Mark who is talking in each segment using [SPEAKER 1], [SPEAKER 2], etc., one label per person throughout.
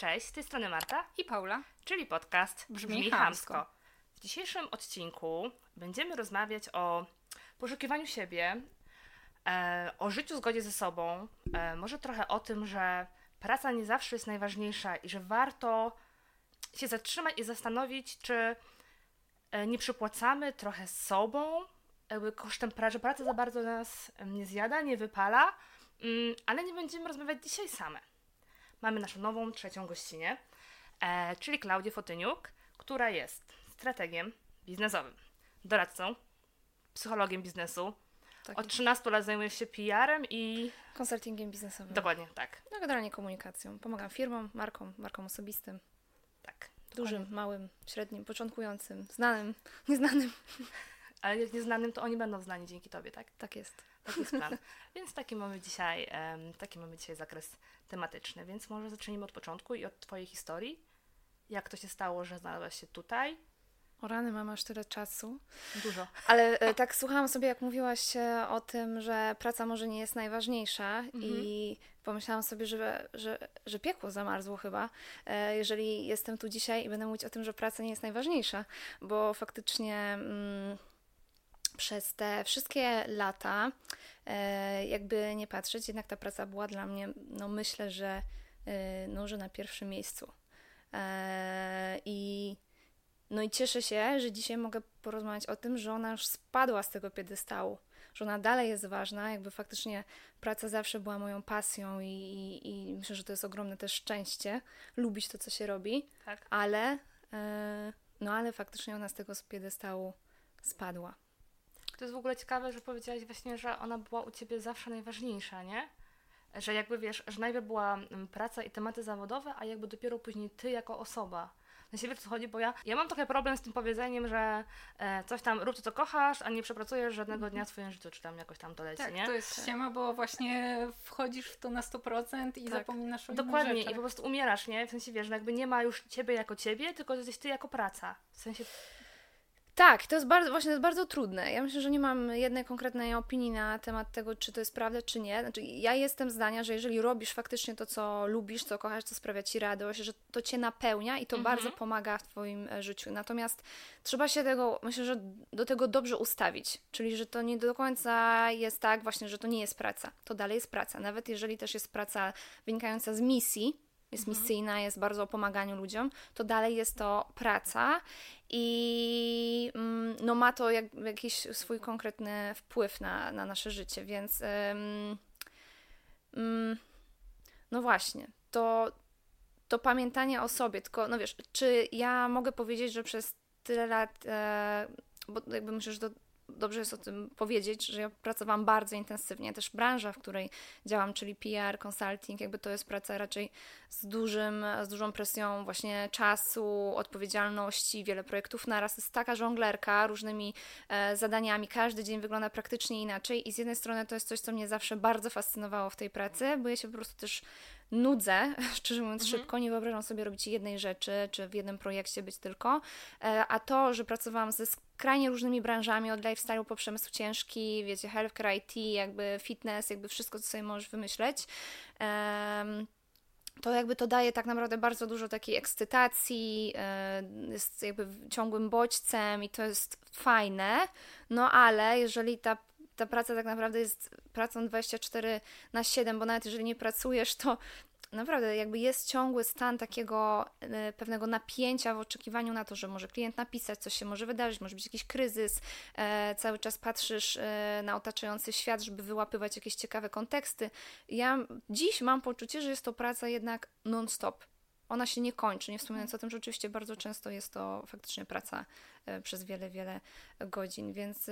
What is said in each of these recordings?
[SPEAKER 1] Cześć, z tej strony Marta,
[SPEAKER 2] I Paula.
[SPEAKER 1] czyli podcast
[SPEAKER 2] Brzmi
[SPEAKER 1] Brzmi.
[SPEAKER 2] Chamsko.
[SPEAKER 1] W dzisiejszym odcinku będziemy rozmawiać o poszukiwaniu siebie, e, o życiu w zgodzie ze sobą, e, może trochę o tym, że praca nie zawsze jest najważniejsza i że warto się zatrzymać i zastanowić, czy e, nie przypłacamy trochę sobą, jakby kosztem pracy, że praca za bardzo nas nie zjada, nie wypala, mm, ale nie będziemy rozmawiać dzisiaj same. Mamy naszą nową, trzecią gościnę, e, czyli Klaudię Fotyniuk, która jest strategiem biznesowym, doradcą, psychologiem biznesu.
[SPEAKER 2] Tak.
[SPEAKER 1] Od 13 lat zajmuje się PR-em i
[SPEAKER 2] Konsultingiem biznesowym.
[SPEAKER 1] dokładnie tak,
[SPEAKER 2] No, generalnie komunikacją. Pomagam firmom, markom, markom osobistym.
[SPEAKER 1] tak.
[SPEAKER 2] Dużym, małym, średnim, początkującym, znanym, nieznanym.
[SPEAKER 1] Ale jak nieznanym, to oni będą znani dzięki tobie, tak?
[SPEAKER 2] Tak jest.
[SPEAKER 1] Taki jest plan. Więc taki mamy dzisiaj, taki mamy dzisiaj zakres tematyczny. Więc może zacznijmy od początku i od twojej historii. Jak to się stało, że znalazłaś się tutaj?
[SPEAKER 2] O rany, mam aż tyle czasu.
[SPEAKER 1] Dużo.
[SPEAKER 2] Ale e, tak słuchałam sobie, jak mówiłaś e, o tym, że praca może nie jest najważniejsza i pomyślałam sobie, że, że, że piekło zamarzło chyba, e, jeżeli jestem tu dzisiaj i będę mówić o tym, że praca nie jest najważniejsza, bo faktycznie mm, przez te wszystkie lata, e, jakby nie patrzeć, jednak ta praca była dla mnie, no myślę, że, e, no, że na pierwszym miejscu. E, I no i cieszę się, że dzisiaj mogę porozmawiać o tym, że ona już spadła z tego piedestału, że ona dalej jest ważna, jakby faktycznie praca zawsze była moją pasją i, i, i myślę, że to jest ogromne też szczęście, lubić to, co się robi,
[SPEAKER 1] Tak.
[SPEAKER 2] ale, no ale faktycznie ona z tego piedestału spadła.
[SPEAKER 1] To jest w ogóle ciekawe, że powiedziałaś właśnie, że ona była u ciebie zawsze najważniejsza, nie? Że jakby wiesz, że najpierw była mm, praca i tematy zawodowe, a jakby dopiero później ty jako osoba. Na siebie co chodzi, bo ja, ja mam trochę problem z tym powiedzeniem, że e, coś tam rób to, co kochasz, a nie przepracujesz żadnego dnia w swoim życiu, czy tam jakoś tam to leci,
[SPEAKER 3] Tak,
[SPEAKER 1] nie?
[SPEAKER 3] to jest ściema, bo właśnie wchodzisz w to na 100% i
[SPEAKER 2] Tak.
[SPEAKER 3] zapominasz o
[SPEAKER 1] Dokładnie,
[SPEAKER 3] innych
[SPEAKER 1] i po
[SPEAKER 3] rzeczach.
[SPEAKER 1] prostu umierasz, nie? W sensie wiesz, że jakby nie ma już ciebie jako ciebie, tylko jesteś ty jako praca. W sensie
[SPEAKER 2] Tak, to jest bardzo, właśnie to jest bardzo trudne. Ja myślę, że nie mam jednej konkretnej opinii na temat tego, czy to jest prawda, czy nie. Znaczy, ja jestem zdania, że jeżeli robisz faktycznie to, co lubisz, co kochasz, co sprawia ci radość, że to cię napełnia i to bardzo pomaga w twoim e, życiu. Natomiast trzeba się tego, myślę, że do tego dobrze ustawić. Czyli, że to nie do końca jest tak właśnie, że to nie jest praca. To dalej jest praca. Nawet jeżeli też jest praca wynikająca z misji, jest misyjna, jest bardzo o pomaganiu ludziom, to dalej jest to praca i mm, no, ma to jak, jakiś swój konkretny wpływ na, na nasze życie, więc ym, ym, no właśnie, to, to pamiętanie o sobie, tylko no wiesz, czy ja mogę powiedzieć, że przez tyle lat, e, bo jakby myślę, że to dobrze jest o tym powiedzieć, że ja pracowałam bardzo intensywnie. Też branża, w której działam, czyli PR, consulting, jakby to jest praca raczej z, dużym, z dużą presją właśnie czasu, odpowiedzialności, wiele projektów naraz. Jest taka żonglerka różnymi e, zadaniami. Każdy dzień wygląda praktycznie inaczej i z jednej strony to jest coś, co mnie zawsze bardzo fascynowało w tej pracy, bo ja się po prostu też nudzę, szczerze mówiąc, szybko. Nie wyobrażam sobie robić jednej rzeczy, czy w jednym projekcie być tylko. E, A to, że pracowałam ze skrajnie różnymi branżami, od lifestyle'u po przemysł ciężki, wiecie, healthcare, IT, jakby fitness, jakby wszystko, co sobie możesz wymyśleć. em, to jakby to daje tak naprawdę bardzo dużo takiej ekscytacji, e, jest jakby ciągłym bodźcem i to jest fajne, no ale jeżeli ta, ta praca tak naprawdę jest pracą 24 na 7, bo nawet jeżeli nie pracujesz, to naprawdę jakby jest ciągły stan takiego e, pewnego napięcia w oczekiwaniu na to, że może klient napisać, coś się może wydarzyć, może być jakiś kryzys, e, cały czas patrzysz e, na otaczający świat, żeby wyłapywać jakieś ciekawe konteksty. Ja dziś mam poczucie, że jest to praca jednak non-stop. Ona się nie kończy, nie wspominając o tym, że oczywiście bardzo często jest to faktycznie praca przez wiele, wiele godzin, więc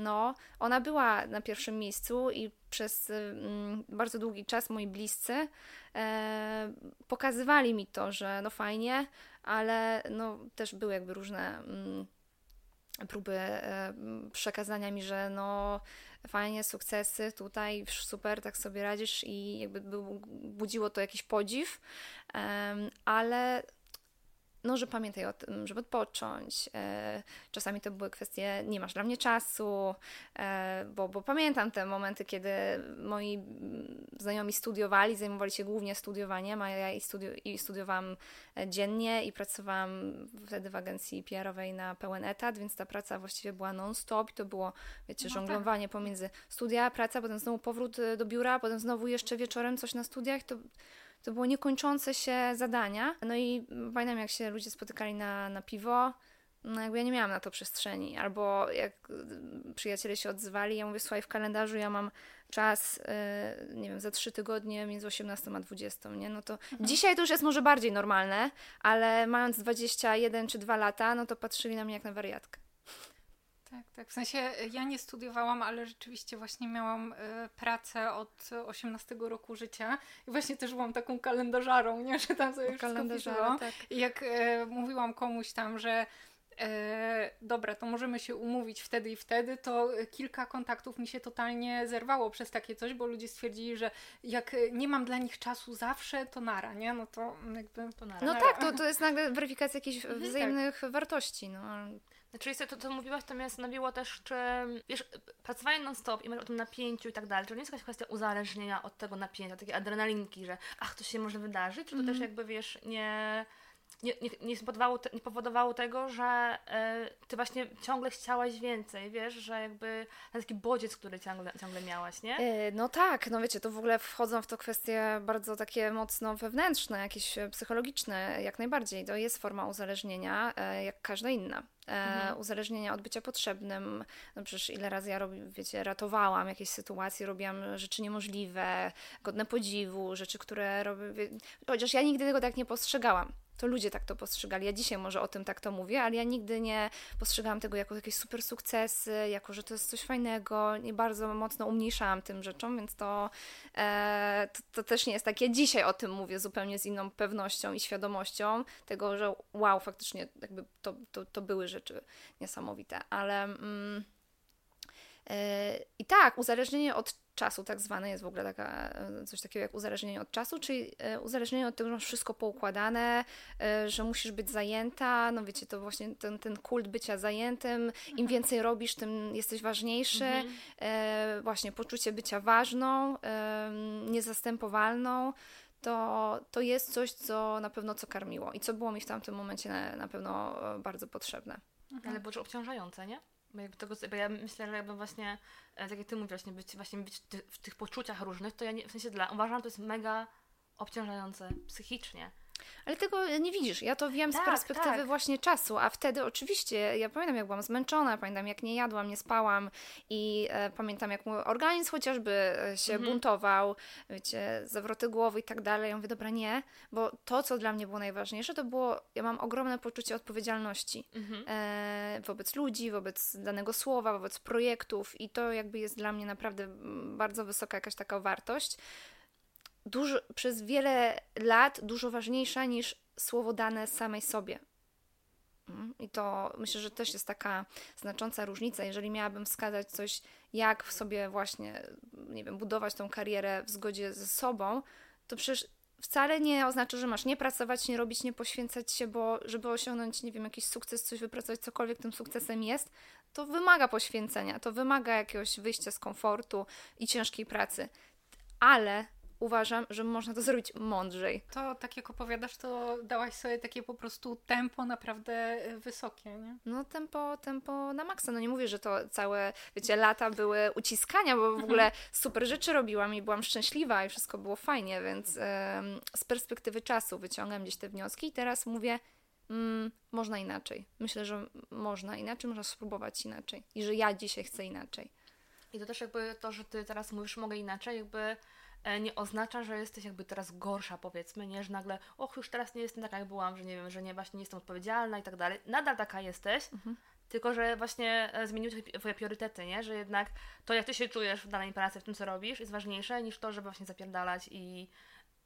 [SPEAKER 2] no, ona była na pierwszym miejscu i przez mm, bardzo długi czas moi bliscy e, pokazywali mi to, że no fajnie, ale no też były jakby różne mm, próby e, przekazania mi, że no fajnie, sukcesy tutaj, super, tak sobie radzisz i jakby był, budziło to jakiś podziw, em, ale no, że pamiętaj o tym, żeby odpocząć. E, czasami to były kwestie, nie masz dla mnie czasu, e, bo, bo pamiętam te momenty, kiedy moi znajomi studiowali, zajmowali się głównie studiowaniem, a ja i, i studiowałam dziennie i pracowałam wtedy w agencji PR-owej na pełen etat, więc ta praca właściwie była non-stop to było, wiecie, no żonglowanie tak. pomiędzy studia, praca, potem znowu powrót do biura, potem znowu jeszcze wieczorem coś na studiach, to to było niekończące się zadania. No i pamiętam, jak się ludzie spotykali na, na piwo, no jakby ja nie miałam na to przestrzeni. Albo jak y, przyjaciele się odzywali, ja mówię, słuchaj, w kalendarzu ja mam czas, yy, nie wiem, za trzy tygodnie między 18 a 20, nie? No to mhm. dzisiaj to już jest może bardziej normalne, ale mając 21 czy 2 lata, no to patrzyli na mnie jak na wariatkę.
[SPEAKER 3] Tak, tak. W sensie e, ja nie studiowałam, ale rzeczywiście właśnie miałam y, pracę od 18 roku życia i właśnie też byłam taką kalendarzarą, nie? Że tam sobie wszystko tak. I jak y, mówiłam komuś tam, że E, dobra, to możemy się umówić wtedy i wtedy, to kilka kontaktów mi się totalnie zerwało przez takie coś, bo ludzie stwierdzili, że jak nie mam dla nich czasu zawsze, to nara, nie? No to jakby to nara.
[SPEAKER 2] No tak, to, to jest nagle weryfikacja jakichś mhm, wzajemnych tak. wartości, no.
[SPEAKER 1] Znaczy, to, co mówiłaś, to mnie zastanowiło też, czy wiesz, pracowanie non-stop i mówisz o tym napięciu i tak dalej, czy to nie jest jakaś kwestia uzależnienia od tego napięcia, takiej adrenalinki, że ach, to się może wydarzyć, czy to mm. też jakby, wiesz, nie nie, nie, nie, te, nie powodowało tego, że y, ty właśnie ciągle chciałaś więcej, wiesz, że jakby taki bodziec, który ciągle, ciągle miałaś, nie?
[SPEAKER 2] Yy, no tak, no wiecie, to w ogóle wchodzą w to kwestie bardzo takie mocno wewnętrzne, jakieś psychologiczne, jak najbardziej. To jest forma uzależnienia, y, jak każda inna. Mhm. uzależnienia od bycia potrzebnym. No przecież ile razy ja robi, wiecie, ratowałam jakieś sytuacje, robiłam rzeczy niemożliwe, godne podziwu, rzeczy, które robię. Chociaż ja nigdy tego tak nie postrzegałam to ludzie tak to postrzegali. Ja dzisiaj może o tym tak to mówię, ale ja nigdy nie postrzegałam tego jako jakieś super sukcesy, jako że to jest coś fajnego. Nie bardzo mocno umniejszałam tym rzeczom, więc to, e, to, to, też nie jest tak. Ja dzisiaj o tym mówię zupełnie z inną pewnością i świadomością tego, że wow, faktycznie jakby to, to, to były rzeczy niesamowite, ale. Mm, e, I tak, uzależnienie od czasu tak zwane jest w ogóle taka, e, coś takiego jak uzależnienie od czasu, czyli e, uzależnienie od tego, że masz wszystko poukładane, e, że musisz być zajęta, no wiecie, to właśnie ten, ten kult bycia zajętym, im mhm. więcej robisz, tym jesteś ważniejszy, mhm. właśnie poczucie bycia ważną, niezastępowalną, to, to jest coś, co na pewno co karmiło i co było mi w tamtym momencie na, na pewno bardzo potrzebne.
[SPEAKER 1] Mhm. Ale było obciążające, nie? Bo, jakby tego, bo ja myślę, że jakby właśnie, e, tak jak ty mówisz, właśnie być, właśnie być w tych poczuciach różnych, to ja nie, w sensie dla, uważam, że to jest mega obciążające psychicznie.
[SPEAKER 2] Ale tego nie widzisz. Ja to wiem tak, z perspektywy tak. właśnie czasu, a wtedy oczywiście, ja pamiętam jak byłam zmęczona, pamiętam jak nie jadłam, nie spałam i e, pamiętam jak mój organizm chociażby e, się mhm. buntował, wiecie, zawroty głowy i tak dalej. Ja mówię, dobra, nie, bo to, co dla mnie było najważniejsze, to było, ja mam ogromne poczucie odpowiedzialności mhm. e, wobec ludzi, wobec danego słowa, wobec projektów i to jakby jest dla mnie naprawdę bardzo wysoka jakaś taka wartość dużo, przez wiele lat dużo ważniejsza niż słowo dane samej sobie. Mm, I to myślę, że też jest taka znacząca różnica. Jeżeli miałabym wskazać coś, jak w sobie właśnie, nie wiem, budować tą karierę w zgodzie ze sobą, to przecież wcale nie oznacza, że masz nie pracować, nie robić, nie poświęcać się, bo żeby osiągnąć, nie wiem, jakiś sukces, coś wypracować, cokolwiek tym sukcesem jest, to wymaga poświęcenia, to wymaga jakiegoś wyjścia z komfortu i ciężkiej pracy. Ale uważam, że można to zrobić mądrzej.
[SPEAKER 3] To tak jak opowiadasz, to dałaś sobie takie po prostu tempo naprawdę e, wysokie, nie?
[SPEAKER 2] No tempo, tempo na maksa. No nie mówię, że to całe, wiecie, lata były uciskania, bo w mhm. ogóle super rzeczy robiłam i byłam szczęśliwa i wszystko było fajnie, więc z perspektywy czasu wyciągam gdzieś te wnioski i teraz mówię, mm, można inaczej. Myślę, że można inaczej, można spróbować inaczej i że ja dzisiaj chcę inaczej.
[SPEAKER 1] I to też jakby to, że ty teraz mówisz, mogę inaczej, jakby nie oznacza, że jesteś jakby teraz gorsza, powiedzmy, nie, że nagle, och, już teraz nie jestem taka, jak byłam, że nie wiem, że nie, właśnie nie jestem odpowiedzialna i tak dalej. Nadal taka jesteś, mhm. tylko że właśnie e, zmieniły Twoje priorytety, nie, że jednak to, jak Ty się czujesz w danej pracy, w tym, co robisz, jest ważniejsze niż to, żeby właśnie zapierdalać i,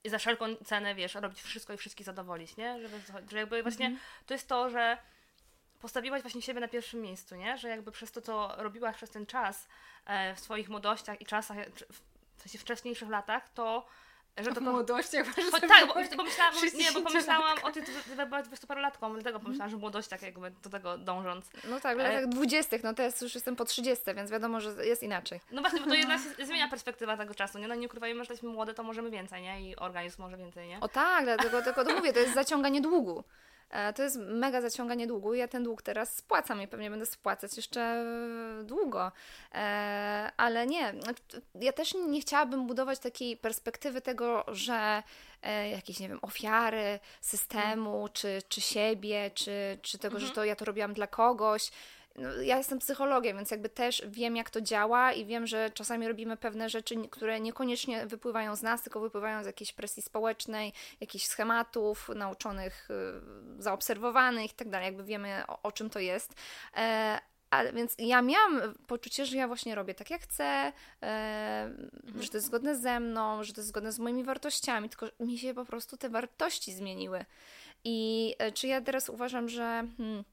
[SPEAKER 1] i za wszelką cenę, wiesz, robić wszystko i wszystkich zadowolić, nie, że, że jakby właśnie mhm. to jest to, że postawiłaś właśnie siebie na pierwszym miejscu, nie? Że jakby przez to, co robiłaś przez ten czas e, w swoich młodościach i czasach, w sensie wcześniejszych latach, to
[SPEAKER 3] że to w młodości, jak
[SPEAKER 1] po, Tak, bo, pomyślałam, nie, bo pomyślałam o tych 20-parolatkom, dlatego pomyślałam, że młodość tak jakby do tego dążąc.
[SPEAKER 2] No tak, ale tak 20, no teraz już jestem po 30, więc wiadomo, że jest inaczej.
[SPEAKER 1] No właśnie, bo to jednak się zmienia perspektywa tego czasu, nie? No nie ukrywajmy, że jesteśmy młode, to możemy więcej, nie? I organizm może więcej, nie?
[SPEAKER 2] O tak, dlatego, tylko to mówię, to jest zaciąganie długu. E, to jest mega zaciąganie długu. Ja ten dług teraz spłacam i pewnie będę spłacać jeszcze długo. E, ale nie, ja też nie chciałabym budować takiej perspektywy tego, że e, jakieś, nie wiem, ofiary systemu, czy, czy siebie, czy, czy tego, mhm. że to ja to robiłam dla kogoś no, ja jestem psychologiem, więc jakby też wiem, jak to działa i wiem, że czasami robimy pewne rzeczy, które niekoniecznie wypływają z nas, tylko wypływają z jakiejś presji społecznej, jakichś schematów nauczonych, y, zaobserwowanych i tak dalej. Jakby wiemy, o, o czym to jest. E, ale więc ja miałam poczucie, że ja właśnie robię tak, jak chcę, e, mhm. że to jest zgodne ze mną, że to jest zgodne z moimi wartościami, tylko mi się po prostu te wartości zmieniły. I e, czy ja teraz uważam, że. Hmm,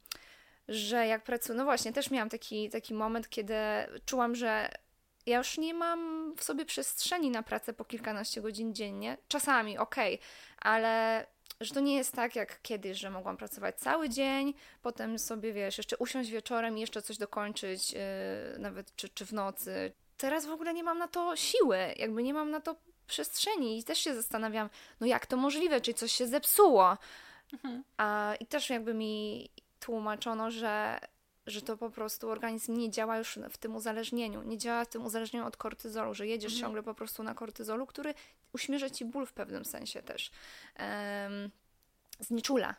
[SPEAKER 2] że jak pracuję, no właśnie, też miałam taki, taki moment, kiedy czułam, że ja już nie mam w sobie przestrzeni na pracę po kilkanaście godzin dziennie. Czasami, okej, okay, ale że to nie jest tak jak kiedyś, że mogłam pracować cały dzień, potem sobie, wiesz, jeszcze usiąść wieczorem i jeszcze coś dokończyć, yy, nawet czy, czy w nocy. Teraz w ogóle nie mam na to siły, jakby nie mam na to przestrzeni i też się zastanawiam, no jak to możliwe, czy coś się zepsuło. Mhm. A, I też jakby mi tłumaczono, że, że to po prostu organizm nie działa już w tym uzależnieniu, nie działa w tym uzależnieniu od kortyzolu, że jedziesz mhm. ciągle po prostu na kortyzolu, który uśmierza ci ból w pewnym sensie też. Um, znieczula.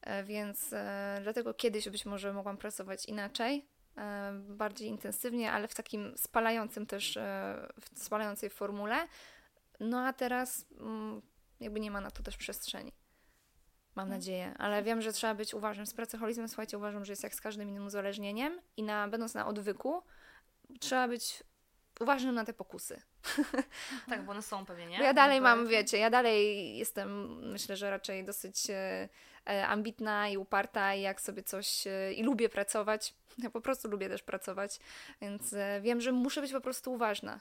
[SPEAKER 2] E, więc e, dlatego kiedyś być może mogłam pracować inaczej, e, bardziej intensywnie, ale w takim spalającym też, e, w spalającej formule. No a teraz mm, jakby nie ma na to też przestrzeni. Mam nadzieję, ale wiem, że trzeba być uważnym. Z pracoholizmem, słuchajcie, uważam, że jest jak z każdym innym uzależnieniem i na, będąc na odwyku, trzeba być uważnym na te pokusy.
[SPEAKER 1] Tak, bo one są pewnie, nie?
[SPEAKER 2] Bo ja dalej mam, wiecie, ja dalej jestem, myślę, że raczej dosyć e, e, ambitna i uparta i jak sobie coś, e, i lubię pracować, ja po prostu lubię też pracować, więc wiem, że muszę być po prostu uważna,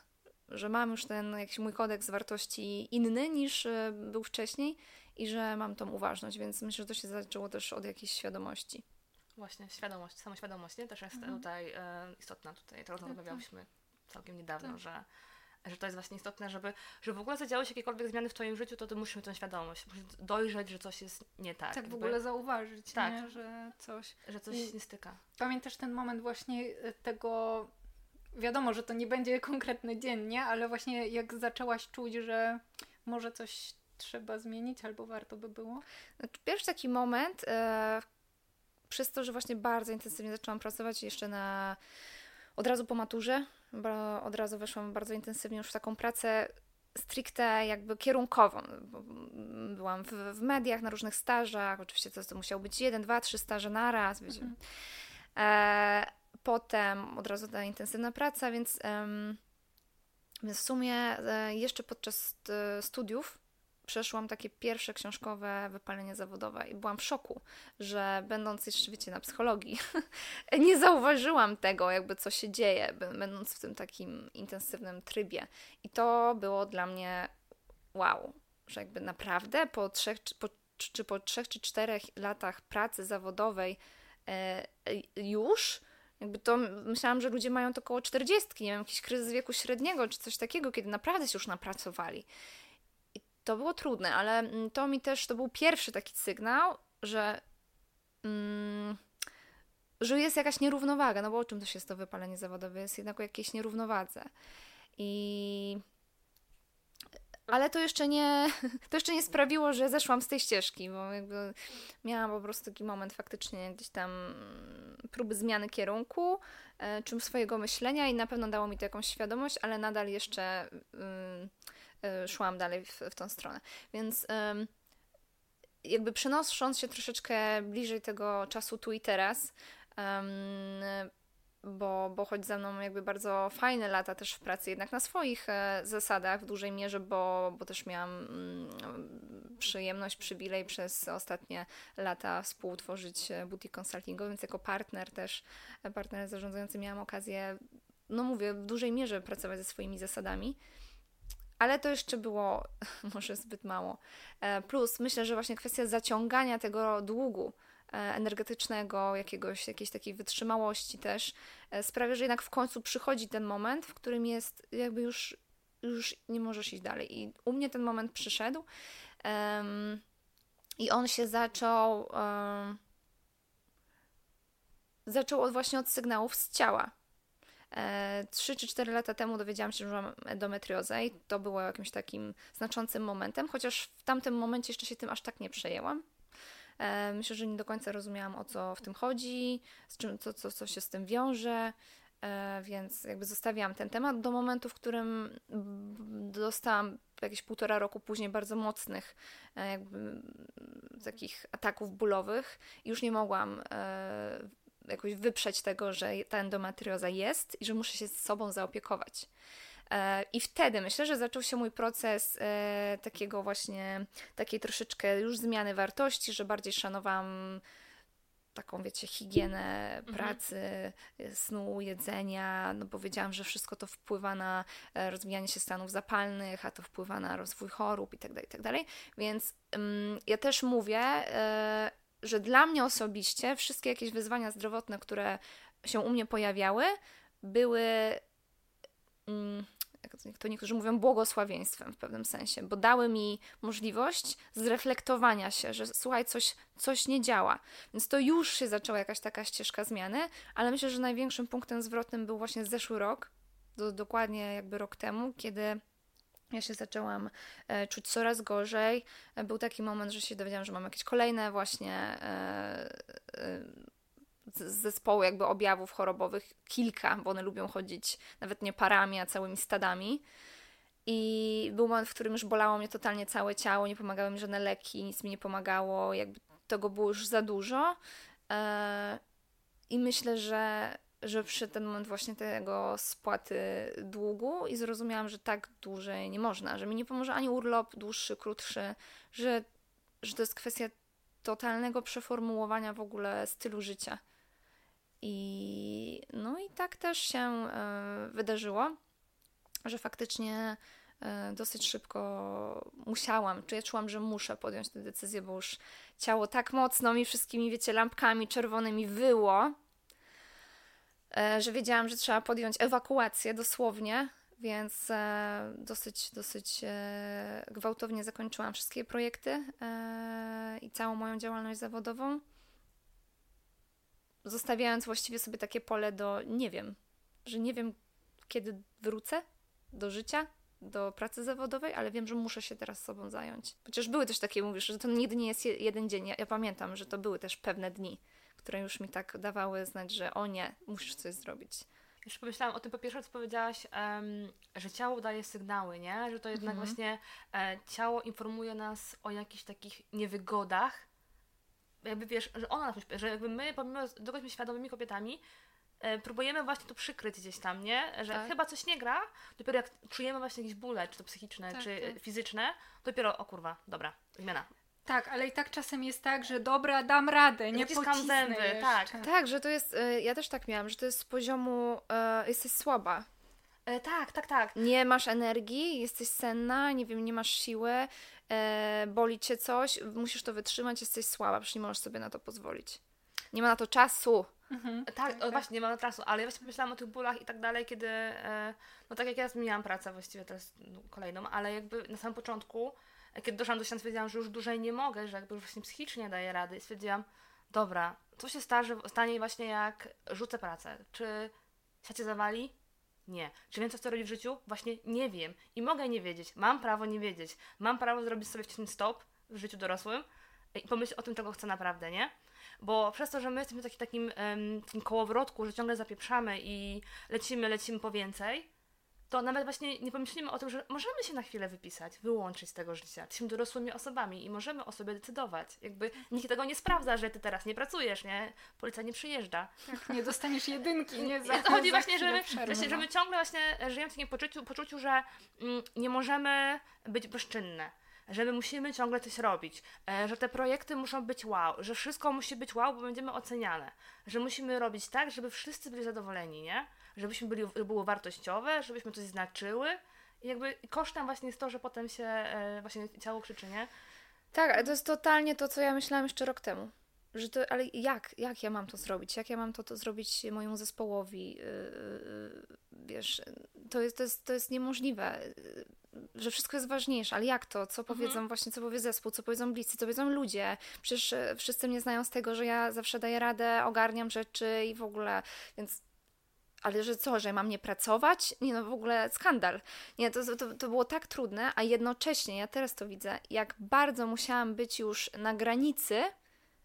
[SPEAKER 2] że mam już ten jakiś mój kodeks wartości inny niż był wcześniej i że mam tą uważność, więc myślę, że to się zaczęło też od jakiejś świadomości.
[SPEAKER 1] Właśnie, świadomość, samoświadomość nie? też jest mhm. tutaj e, istotna. Tutaj to tak, rozmawiałyśmy tak. całkiem niedawno, tak. że że to jest właśnie istotne, żeby, żeby w ogóle zadziały się jakiekolwiek zmiany w Twoim życiu, to Ty musisz mieć tą świadomość, musisz dojrzeć, że coś jest nie tak.
[SPEAKER 3] Tak, jakby. w ogóle zauważyć, tak. Nie? że coś...
[SPEAKER 1] Że coś I nie styka.
[SPEAKER 3] Pamiętasz ten moment właśnie e, tego... Wiadomo, że to nie będzie konkretny dzień, nie? Ale właśnie jak zaczęłaś czuć, że może coś trzeba zmienić, albo warto by było?
[SPEAKER 2] Znaczy, pierwszy taki moment, e, przez to, że właśnie bardzo intensywnie zaczęłam pracować jeszcze na od razu po maturze, bo od razu weszłam bardzo intensywnie już w taką pracę stricte jakby kierunkową. Byłam w, w mediach, na różnych stażach, oczywiście to, to musiało być jeden, dwa, trzy staże na raz. Mhm. E, potem od razu ta intensywna praca, więc, więc w sumie e, jeszcze podczas e, studiów przeszłam takie pierwsze książkowe wypalenie zawodowe i byłam w szoku, że będąc jeszcze, wiecie, na psychologii, nie zauważyłam tego, jakby co się dzieje, będąc w tym takim intensywnym trybie. I to było dla mnie wow, że jakby naprawdę po trzech, po, czy po trzech czy czterech latach pracy zawodowej e, już jakby to myślałam, że ludzie mają to około 40, nie wiem, jakiś kryzys wieku średniego czy coś takiego, kiedy naprawdę się już napracowali to było trudne, ale mm, to mi też, to był pierwszy taki sygnał, że, mm, że jest jakaś nierównowaga, no bo o czym też jest to wypalenie zawodowe? Jest jednak o jakiejś nierównowadze. I ale to jeszcze nie, to jeszcze nie sprawiło, że zeszłam z tej ścieżki, bo jakby miałam po prostu taki moment faktycznie gdzieś tam próby zmiany kierunku, e, czym swojego myślenia i na pewno dało mi to jakąś świadomość, ale nadal jeszcze Y, szłam dalej w, w tą stronę. Więc jakby przenosząc się troszeczkę bliżej tego czasu tu i teraz, bo, bo choć za mną jakby bardzo fajne lata też w pracy, jednak na swoich e, zasadach w dużej mierze, bo, bo też miałam mm, przyjemność, przywilej przez ostatnie lata współtworzyć e, boutique consultingowy, więc jako partner też, e, partner zarządzający miałam okazję, no mówię, w dużej mierze pracować ze swoimi zasadami ale to jeszcze było może zbyt mało. E, plus myślę, że właśnie kwestia zaciągania tego długu e, energetycznego, jakiegoś, jakiejś takiej wytrzymałości też e, sprawia, że jednak w końcu przychodzi ten moment, w którym jest jakby już, już nie możesz iść dalej. I u mnie ten moment przyszedł um, i on się zaczął um, zaczął od, właśnie od sygnałów z ciała. 3 e, czy 4 lata temu dowiedziałam się, że mam endometriozę i to było jakimś takim znaczącym momentem, chociaż w tamtym momencie jeszcze się tym aż tak nie przejęłam. E, myślę, że nie do końca rozumiałam o co w tym chodzi, z czym, co, co, co się z tym wiąże, e, więc jakby zostawiłam ten temat do momentu, w którym dostałam jakieś półtora roku później bardzo mocnych jakby takich ataków bólowych i już nie mogłam jakoś wyprzeć tego, że ta endometrioza jest i że muszę się z sobą zaopiekować. E, I wtedy myślę, że zaczął się mój proces e, takiego właśnie, takiej troszeczkę już zmiany wartości, że bardziej szanowałam taką, wiecie, higienę mhm. pracy, mhm. snu, jedzenia, no bo wiedziałam, że wszystko to wpływa na rozwijanie się stanów zapalnych, a to wpływa na rozwój chorób i tak dalej, i tak dalej. Więc um, ja też mówię, że dla mnie osobiście wszystkie jakieś wyzwania zdrowotne, które się u mnie pojawiały, były, mm, jak to niektórzy mówią, błogosławieństwem w pewnym sensie, bo dały mi możliwość zreflektowania się, że słuchaj, coś, coś nie działa. Więc to już się zaczęła jakaś taka ścieżka zmiany, ale myślę, że największym punktem zwrotnym był właśnie zeszły rok, do, dokładnie jakby rok temu, kiedy ja się zaczęłam e, czuć coraz gorzej. E, był taki moment, że się dowiedziałam, że mam jakieś kolejne właśnie e, zespoły jakby objawów chorobowych, kilka, bo one lubią chodzić nawet nie parami, a całymi stadami. I był moment, w którym już bolało mnie totalnie całe ciało, nie pomagały mi żadne leki, nic mi nie pomagało, jakby tego było już za dużo. I myślę, że że przyszedł ten moment właśnie tego spłaty długu i zrozumiałam, że tak dłużej nie można, że mi nie pomoże ani urlop dłuższy, krótszy, że, że to jest kwestia totalnego przeformułowania w ogóle stylu życia. I no i tak też się y, wydarzyło, że faktycznie y, dosyć szybko musiałam, czy ja czułam, że muszę podjąć tę decyzję, bo już ciało tak mocno mi wszystkimi, wiecie, lampkami czerwonymi wyło, E, że wiedziałam, że trzeba podjąć ewakuację dosłownie, więc e, dosyć, dosyć e, gwałtownie zakończyłam wszystkie projekty i całą moją działalność zawodową, zostawiając właściwie sobie takie pole do nie wiem, że nie wiem, kiedy wrócę do życia, do pracy zawodowej, ale wiem, że muszę się teraz sobą zająć. Chociaż były też takie, mówisz, że to nigdy nie jest jeden dzień. Ja, ja pamiętam, że to były też pewne dni które już mi tak dawały znać, że o nie, musisz coś zrobić.
[SPEAKER 1] Już pomyślałam o tym po pierwsze, co powiedziałaś, um, że ciało daje sygnały, nie? Że to jednak mhm. właśnie e, ciało informuje nas o jakichś takich niewygodach. Jakby wiesz, że ona nas że jakby my, pomimo że jesteśmy świadomymi kobietami, e, próbujemy właśnie to przykryć gdzieś tam, nie? Że tak. chyba coś nie gra, dopiero jak czujemy właśnie jakieś bóle, czy to psychiczne, tak, czy tak. fizyczne, dopiero, o kurwa, dobra, zmiana.
[SPEAKER 3] Tak, ale i tak czasem jest tak, że dobra, dam radę, nie pocisnę zęby,
[SPEAKER 2] tak. Tak, że to jest, y, ja też tak miałam, że to jest z poziomu, y, jesteś słaba.
[SPEAKER 1] E, tak, tak, tak.
[SPEAKER 2] Nie masz energii, jesteś senna, nie wiem, nie masz siły, e, boli cię coś, musisz to wytrzymać, jesteś słaba, przecież nie możesz sobie na to pozwolić. Nie ma na to czasu.
[SPEAKER 1] Mhm. Tak, tak, tak, właśnie, nie ma na czasu, ale ja właśnie pomyślałam o tych bólach i tak dalej, kiedy, e, no tak jak ja zmieniłam pracę właściwie teraz no, kolejną, ale jakby na samym początku kiedy doszłam do ściany, stwierdziłam, że już dłużej nie mogę, że jakby właśnie psychicznie daję rady i stwierdziłam, dobra, co się starzy, stanie właśnie jak rzucę pracę? Czy się zawali? Nie. Czy wiem, co chcę robić w życiu? Właśnie nie wiem. I mogę nie wiedzieć. Mam prawo nie wiedzieć. Mam prawo zrobić sobie wcześniej stop w życiu dorosłym i pomyśleć o tym, czego chcę naprawdę, nie? Bo przez to, że my jesteśmy w taki, takim, um, takim kołowrotku, że ciągle zapieprzamy i lecimy, lecimy po więcej, to nawet właśnie nie pomyślimy o tym, że możemy się na chwilę wypisać, wyłączyć z tego życia. Jesteśmy dorosłymi osobami i możemy o sobie decydować. Jakby nikt tego nie sprawdza, że ty teraz nie pracujesz, nie? Policja nie przyjeżdża.
[SPEAKER 3] Tak, nie dostaniesz jedynki, nie
[SPEAKER 1] za, to chodzi właśnie, że my, właśnie, że my ciągle właśnie żyjemy w takim poczuciu, poczuciu że mm, nie możemy być bezczynne że my musimy ciągle coś robić, e, że te projekty muszą być wow, że wszystko musi być wow, bo będziemy oceniane, że musimy robić tak, żeby wszyscy byli zadowoleni, nie? Żebyśmy byli, było wartościowe, żebyśmy coś znaczyły. jakby kosztem właśnie jest to, że potem się e, właśnie ciało krzyczy, nie?
[SPEAKER 2] Tak, ale to jest totalnie to, co ja myślałam jeszcze rok temu. Że to, ale jak, jak ja mam to zrobić? Jak ja mam to, to zrobić mojemu zespołowi? Yy, wiesz, to jest, to, jest, to jest niemożliwe, że wszystko jest ważniejsze, ale jak to? Co powiedzą mhm. właśnie, co powie zespół, co powiedzą bliscy, co powiedzą ludzie? Przecież yy, wszyscy mnie znają z tego, że ja zawsze daję radę, ogarniam rzeczy i w ogóle, więc ale że co, że mam nie pracować? Nie no, w ogóle skandal. Nie, to, to, to było tak trudne, a jednocześnie, ja teraz to widzę, jak bardzo musiałam być już na granicy,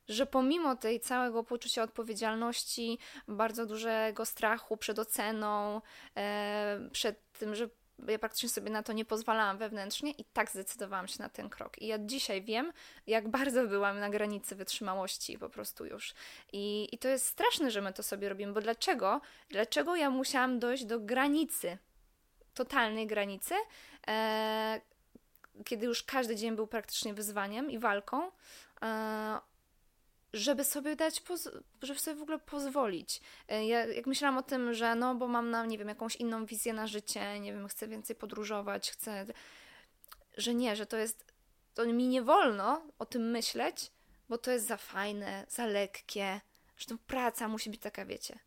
[SPEAKER 2] że pomimo tej całego poczucia odpowiedzialności, bardzo dużego strachu przed oceną, e, przed tym, że ja praktycznie sobie na to nie pozwalałam wewnętrznie i tak zdecydowałam się na ten krok. I ja dzisiaj wiem, jak bardzo byłam na granicy wytrzymałości po prostu już. I, i to jest straszne, że my to sobie robimy, bo dlaczego? Dlaczego ja musiałam dojść do granicy, totalnej granicy, e, kiedy już każdy dzień był praktycznie wyzwaniem i walką, e, żeby sobie dać, żeby sobie w ogóle pozwolić. E, ja jak myślałam o tym, że no, bo mam na, nie wiem, jakąś inną wizję na życie, nie wiem, chcę więcej podróżować, chcę, że nie, że to jest, to mi nie wolno o tym myśleć, bo to jest za fajne, za lekkie, że to praca musi być taka, wiecie.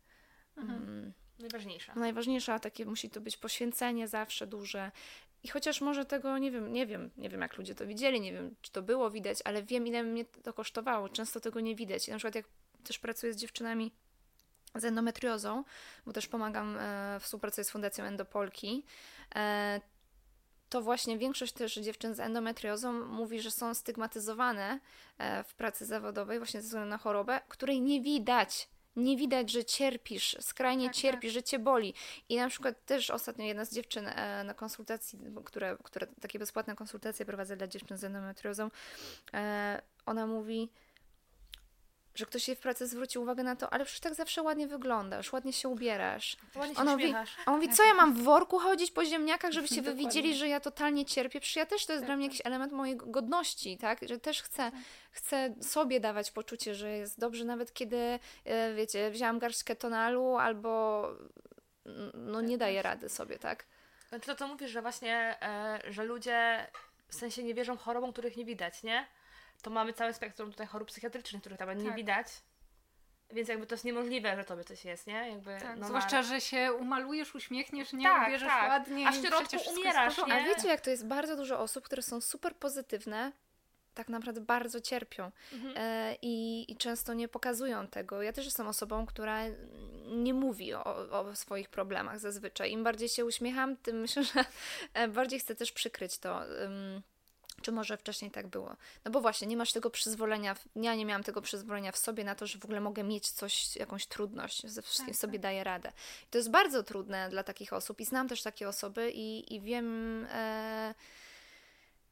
[SPEAKER 1] Mhm. Mm. Najważniejsza.
[SPEAKER 2] Najważniejsza, takie musi to być poświęcenie zawsze duże. I chociaż może tego nie wiem, nie wiem, nie wiem jak ludzie to widzieli, nie wiem czy to było widać, ale wiem ile mnie to kosztowało. Często tego nie widać. I na przykład jak też pracuję z dziewczynami z endometriozą, bo też pomagam, e, współpracuję z Fundacją Endopolki, e, to właśnie większość też dziewczyn z endometriozą mówi, że są stygmatyzowane e, w pracy zawodowej właśnie ze względu na chorobę, której nie widać nie widać, że cierpisz, skrajnie tak, cierpisz, tak. że cię boli. I na przykład też ostatnio jedna z dziewczyn e, na konsultacji, które, które takie bezpłatne konsultacje prowadzę dla dziewczyn z endometriozą, e, ona mówi, że ktoś jej w pracy zwrócił uwagę na to, ale przecież tak zawsze ładnie wyglądasz, ładnie się ubierasz.
[SPEAKER 1] Ładnie się mówi,
[SPEAKER 2] on mówi, co ja mam w worku chodzić po ziemniakach, żebyście wy widzieli, że ja totalnie cierpię. Przecież ja też, to jest tak, dla mnie tak. jakiś element mojej godności, tak? Że też chcę, tak. chcę sobie dawać poczucie, że jest dobrze, nawet kiedy, e, wiecie, wzięłam garść ketonalu albo no nie daję rady sobie, tak?
[SPEAKER 1] To, co mówisz, że właśnie, e, że ludzie w sensie nie wierzą chorobom, których nie widać, nie? To mamy całe spektrum tutaj chorób psychiatrycznych, których tam tak. nie widać. Więc jakby to jest niemożliwe, że tobie coś jest, nie? Jakby,
[SPEAKER 3] tak, no zwłaszcza, że się umalujesz, uśmiechniesz, nie tak, ubierzesz tak. ładnie.
[SPEAKER 1] A w środku umierasz, nie?
[SPEAKER 2] A wiecie, jak to jest bardzo dużo osób, które są super pozytywne, tak naprawdę bardzo cierpią mhm. e, i, i, często nie pokazują tego. Ja też jestem osobą, która nie mówi o, o, swoich problemach zazwyczaj. Im bardziej się uśmiecham, tym myślę, że e, bardziej chcę też przykryć to. Um, czy może wcześniej tak było? No bo właśnie, nie masz tego przyzwolenia, ja nie miałam tego przyzwolenia w sobie na to, że w ogóle mogę mieć coś, jakąś trudność, ze wszystkim tak, sobie tak. daję radę. I to jest bardzo trudne dla takich osób i znam też takie osoby i, i wiem... E,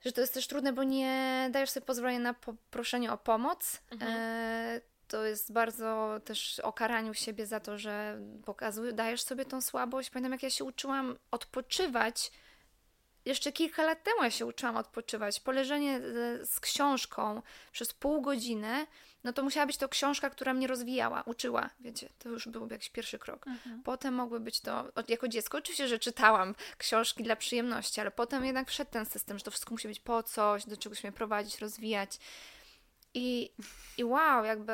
[SPEAKER 2] że to jest też trudne, bo nie dajesz sobie pozwolenia na poproszenie o pomoc. Mhm. E, to jest bardzo też o karaniu siebie za to, że pokazujesz, dajesz sobie tą słabość. Pamiętam, jak ja się uczyłam odpoczywać jeszcze kilka lat temu ja się uczyłam odpoczywać. Poleżenie e, z książką przez pół godziny, no to musiała być to książka, która mnie rozwijała, uczyła, wiecie, to już był jakiś pierwszy krok. Mhm. Potem mogły być to, jako dziecko oczywiście, że czytałam książki dla przyjemności, ale potem jednak wszedł ten system, że to wszystko musi być po coś, do czegoś mnie prowadzić, rozwijać. I, i wow, jakby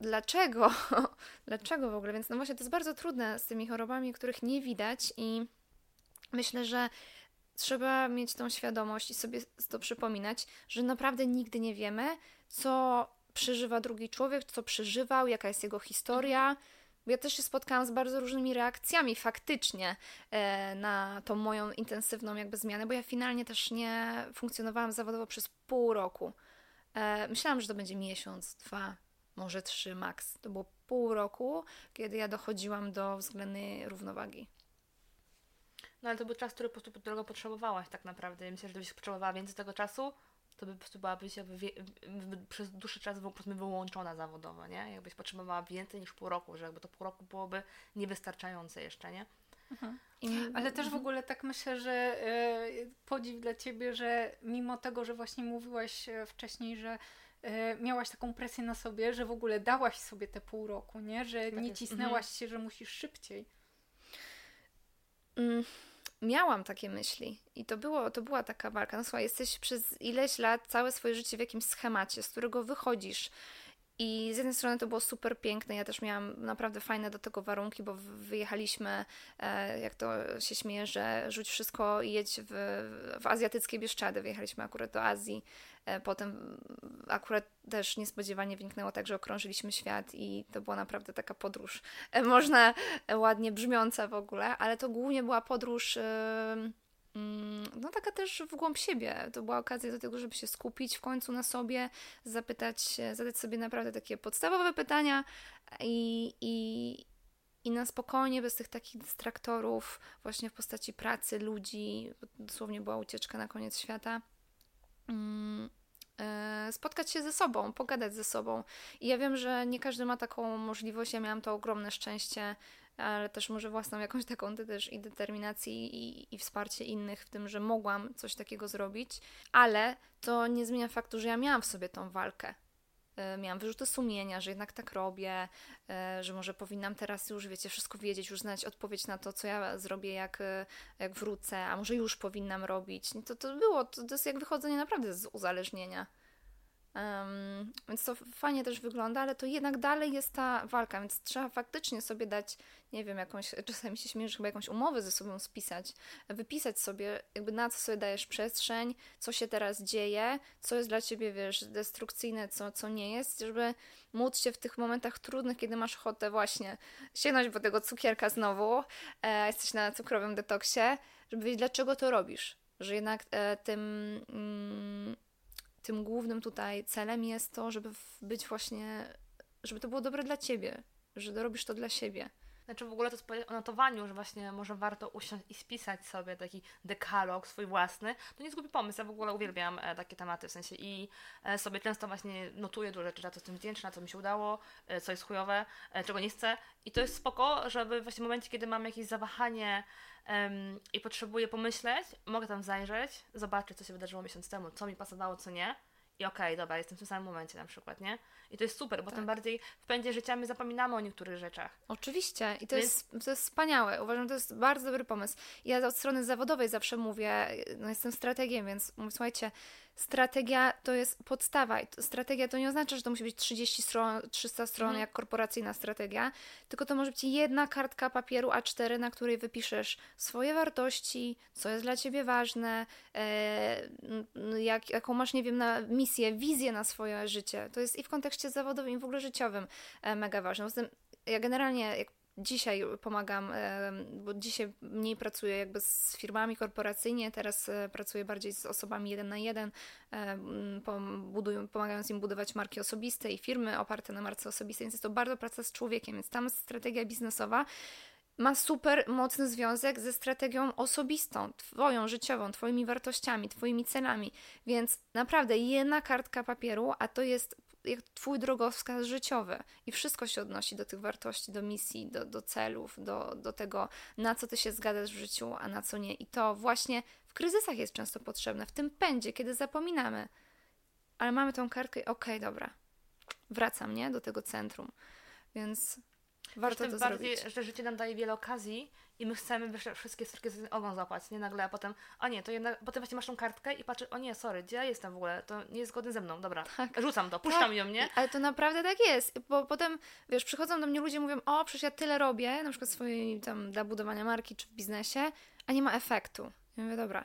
[SPEAKER 2] dlaczego? dlaczego w ogóle? Więc no właśnie to jest bardzo trudne z tymi chorobami, których nie widać i myślę, że trzeba mieć tą świadomość i sobie to przypominać, że naprawdę nigdy nie wiemy, co przeżywa drugi człowiek, co przeżywał, jaka jest jego historia. Bo ja też się spotkałam z bardzo różnymi reakcjami faktycznie e, na tą moją intensywną jakby zmianę, bo ja finalnie też nie funkcjonowałam zawodowo przez pół roku. E, myślałam, że to będzie miesiąc, dwa, może trzy maks. To było pół roku, kiedy ja dochodziłam do względnej równowagi.
[SPEAKER 1] No ale to był czas, który po prostu drogo potrzebowałaś tak naprawdę. Myślę, że gdybyś potrzebowała więcej tego czasu, to by po prostu byłabyś przez dłuższy czas po prostu wyłączona zawodowo, nie? Jakbyś potrzebowała więcej niż pół roku, że jakby to pół roku byłoby niewystarczające jeszcze, nie?
[SPEAKER 3] Mhm. Ale też w mhm. ogóle tak myślę, że y, podziw dla Ciebie, że mimo tego, że właśnie mówiłaś e, wcześniej, że y, miałaś taką presję na sobie, że w ogóle dałaś sobie te pół roku, nie? Że tak nie cisnęłaś mhm. się, że musisz szybciej.
[SPEAKER 2] Mm miałam takie myśli i to, było, to była taka walka. No słuchaj, jesteś przez ileś lat całe swoje życie w jakimś schemacie, z którego wychodzisz. I z jednej strony to było super piękne, ja też miałam naprawdę fajne do tego warunki, bo wyjechaliśmy, e, jak to się śmieje, że rzuć wszystko i jedź w, w azjatyckie Bieszczady. Wyjechaliśmy akurat do Azji, e, potem akurat też niespodziewanie wyniknęło tak, że okrążyliśmy świat i to była naprawdę taka podróż, e, można ładnie brzmiąca w ogóle, ale to głównie była podróż Mm, no taka też w głąb siebie. To była okazja do tego, żeby się skupić w końcu na sobie, zapytać, zadać sobie naprawdę takie podstawowe pytania i, i, i na spokojnie, bez tych takich dystraktorów, właśnie w postaci pracy, ludzi, dosłownie była ucieczka na koniec świata. Mm, e, spotkać się ze sobą, pogadać ze sobą. I ja wiem, że nie każdy ma taką możliwość. Ja miałam to ogromne szczęście, ale też może własną jakąś taką też i determinację i, i wsparcie innych w tym, że mogłam coś takiego zrobić, ale to nie zmienia faktu, że ja miałam w sobie tą walkę. E, miałam wyrzuty sumienia, że jednak tak robię, e, że może powinnam teraz już, wiecie, wszystko wiedzieć, już znać odpowiedź na to, co ja zrobię, jak, e, jak wrócę, a może już powinnam robić. To, to było, to, to jest jak wychodzenie naprawdę z uzależnienia. Um, więc to fajnie też wygląda, ale to jednak dalej jest ta walka, więc trzeba faktycznie sobie dać, nie wiem, jakąś, czasami się śmieję, chyba jakąś umowę ze sobą spisać, wypisać sobie, jakby na co sobie dajesz przestrzeń, co się teraz dzieje, co jest dla ciebie, wiesz, destrukcyjne, co, co nie jest, żeby móc się w tych momentach trudnych, kiedy masz ochotę właśnie sięgnąć po tego cukierka znowu, e, jesteś na cukrowym detoksie, żeby wiedzieć, dlaczego to robisz, że jednak e, tym... Mm, tym głównym tutaj celem jest to, żeby być właśnie, żeby to było dobre dla ciebie, że robisz to dla siebie.
[SPEAKER 1] Znaczy w ogóle to jest o notowaniu, że właśnie może warto usiąść i spisać sobie taki dekalog swój własny. To nie głupi pomysł, ja w ogóle uwielbiam e, takie tematy, w sensie i e, sobie często właśnie notuję dużo rzeczy, na co jestem wdzięczna, co mi się udało, e, co jest chujowe, czego nie chcę i to jest spoko, żeby właśnie w momencie, kiedy mam jakieś zawahanie i potrzebuję pomyśleć, mogę tam zajrzeć, zobaczyć, co się wydarzyło miesiąc temu, co mi pasowało, co nie i okej, okay, dobra, jestem w tym samym momencie na przykład, nie? I to jest super, bo tak. tym bardziej w pędzie życia my zapominamy o niektórych rzeczach.
[SPEAKER 2] Oczywiście i to, Więc... jest, to jest wspaniałe. Uważam, że to jest bardzo dobry pomysł. Ja od strony zawodowej zawsze mówię, no jestem strategiem, więc mówię, słuchajcie, strategia to jest podstawa. Strategia to nie oznacza, że to musi być 30 stron, 300 stron mhm. jak korporacyjna strategia, tylko to może być jedna kartka papieru A4, na której wypiszesz swoje wartości, co jest dla ciebie ważne, e, jak, jaką masz, nie wiem, na misję, wizję na swoje życie. To jest i w kontekście zawodowym, i w ogóle życiowym e, mega ważne. Poza tym ja generalnie, jak dzisiaj pomagam, bo dzisiaj mniej pracuję jakby z firmami korporacyjnie, teraz e, pracuję bardziej z osobami jeden na jeden, pomagając im budować marki osobiste i firmy oparte na marce osobistej, więc jest to bardzo praca z człowiekiem, więc tam strategia biznesowa ma super mocny związek ze strategią osobistą, twoją, życiową, twoimi wartościami, twoimi celami. Więc naprawdę jedna kartka papieru, a to jest jak twój drogowskaz życiowy i wszystko się odnosi do tych wartości, do misji, do, do celów, do, do tego, na co ty się zgadzasz w życiu, a na co nie. I to właśnie w kryzysach jest często potrzebne, w tym pędzie, kiedy zapominamy. Ale mamy tą kartkę i okej, okay, dobra, wracam, nie? Do tego centrum. Więc warto to
[SPEAKER 1] bardziej,
[SPEAKER 2] zrobić.
[SPEAKER 1] że życie nam daje wiele okazji i my chcemy wszystkie strony z ogon złapać, nie nagle, a potem, a nie, to jednak, potem właśnie masz tą kartkę i patrzysz, o nie, sorry, gdzie ja jestem w ogóle, to nie jest zgodne ze mną, dobra, tak. rzucam to, puszczam tak. ją, nie?
[SPEAKER 2] Ale to naprawdę tak jest, bo potem, wiesz, przychodzą do mnie ludzie mówią, o, przecież ja tyle robię, na przykład swojej tam dla budowania marki czy w biznesie, a nie ma efektu. Ja mówię, dobra,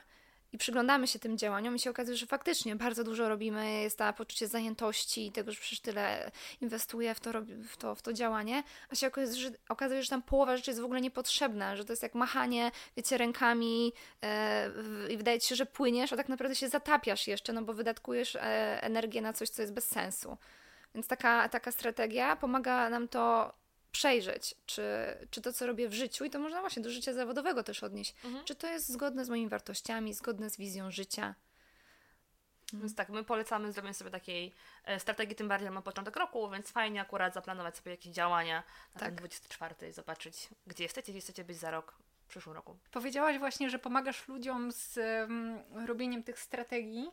[SPEAKER 2] i przyglądamy się tym działaniom i się okazuje, że faktycznie bardzo dużo robimy, jest ta poczucie zajętości i tego, że przecież tyle inwestuję w to, w to, w to działanie, a się okazuje że, okazuje, że tam połowa rzeczy jest w ogóle niepotrzebna, że to jest jak machanie, wiecie, rękami e, i wydaje ci się, że płyniesz, a tak naprawdę się zatapiasz jeszcze, no bo wydatkujesz e, energię na coś, co jest bez sensu. Więc taka, taka strategia pomaga nam to przejrzeć, czy, czy to, co robię w życiu, i to można właśnie do życia zawodowego też odnieść, mhm. czy to jest zgodne z moimi wartościami, zgodne z wizją życia.
[SPEAKER 1] Mhm. Więc tak, my polecamy zrobienie sobie takiej e, strategii, tym bardziej na początek roku, więc fajnie akurat zaplanować sobie jakieś działania na tak. ten 24 i zobaczyć, gdzie jesteście, gdzie chcecie być za rok, w przyszłym roku.
[SPEAKER 3] Powiedziałaś właśnie, że pomagasz ludziom z um, robieniem tych strategii.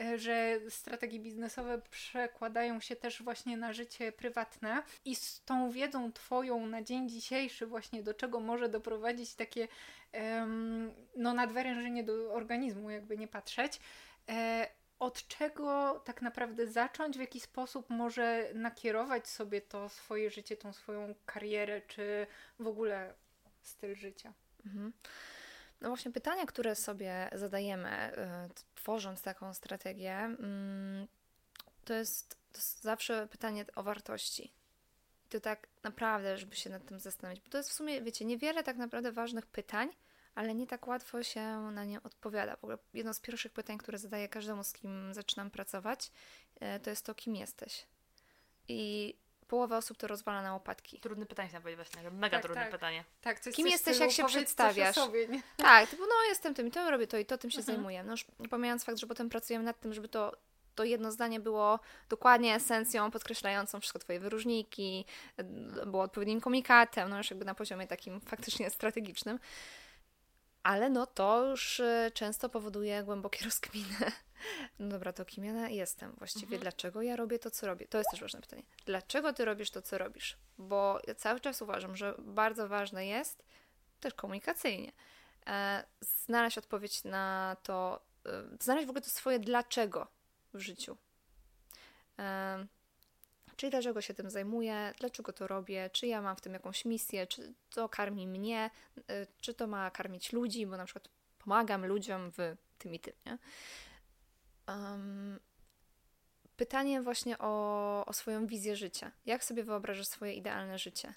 [SPEAKER 3] E, że strategie biznesowe przekładają się też właśnie na życie prywatne i z tą wiedzą Twoją na dzień dzisiejszy właśnie do czego może doprowadzić takie no nadwyrężenie do organizmu, jakby nie patrzeć, e, od czego tak naprawdę zacząć, w jaki sposób może nakierować sobie to swoje życie, tą swoją karierę, czy w ogóle styl życia. Mhm.
[SPEAKER 2] No właśnie pytania, które sobie zadajemy, y, tworząc taką strategię, y, to, jest, to jest zawsze pytanie o wartości. I to tak naprawdę, żeby się nad tym zastanowić, bo to jest w sumie, wiecie, niewiele tak naprawdę ważnych pytań, ale nie tak łatwo się na nie odpowiada. W ogóle jedno z pierwszych pytań, które zadaję każdemu, z kim zaczynam pracować, y, to jest to, kim jesteś. I połowa osób to rozwala na łopatki.
[SPEAKER 1] Trudne pytanie chciałam powiedzieć właśnie, mega tak, trudne
[SPEAKER 3] tak.
[SPEAKER 1] pytanie.
[SPEAKER 3] Tak, coś,
[SPEAKER 2] Kim
[SPEAKER 3] coś
[SPEAKER 2] jesteś, jak się przedstawiasz?
[SPEAKER 3] Sobie,
[SPEAKER 2] tak, typu, no jestem tym i to robię to i to tym się mhm. zajmuję. No już pomijając fakt, że potem pracujemy nad tym, żeby to to jedno zdanie było dokładnie esencją podkreślającą wszystko Twoje wyróżniki, było odpowiednim komunikatem, no już jakby na poziomie takim faktycznie strategicznym. Ale no to już y, często powoduje głębokie rozkminy no dobra, to kim ja jestem właściwie? Mhm. Dlaczego ja robię to, co robię? To jest też ważne pytanie. Dlaczego ty robisz to, co robisz? Bo ja cały czas uważam, że bardzo ważne jest też komunikacyjnie e, znaleźć odpowiedź na to, e, znaleźć w ogóle to swoje dlaczego w życiu. E, czyli dlaczego się tym zajmuję, dlaczego to robię, czy ja mam w tym jakąś misję, czy to karmi mnie, e, czy to ma karmić ludzi, bo na przykład pomagam ludziom w tym i tym, nie? Um, pytanie właśnie o, o swoją wizję życia. Jak sobie wyobrażasz swoje idealne życie?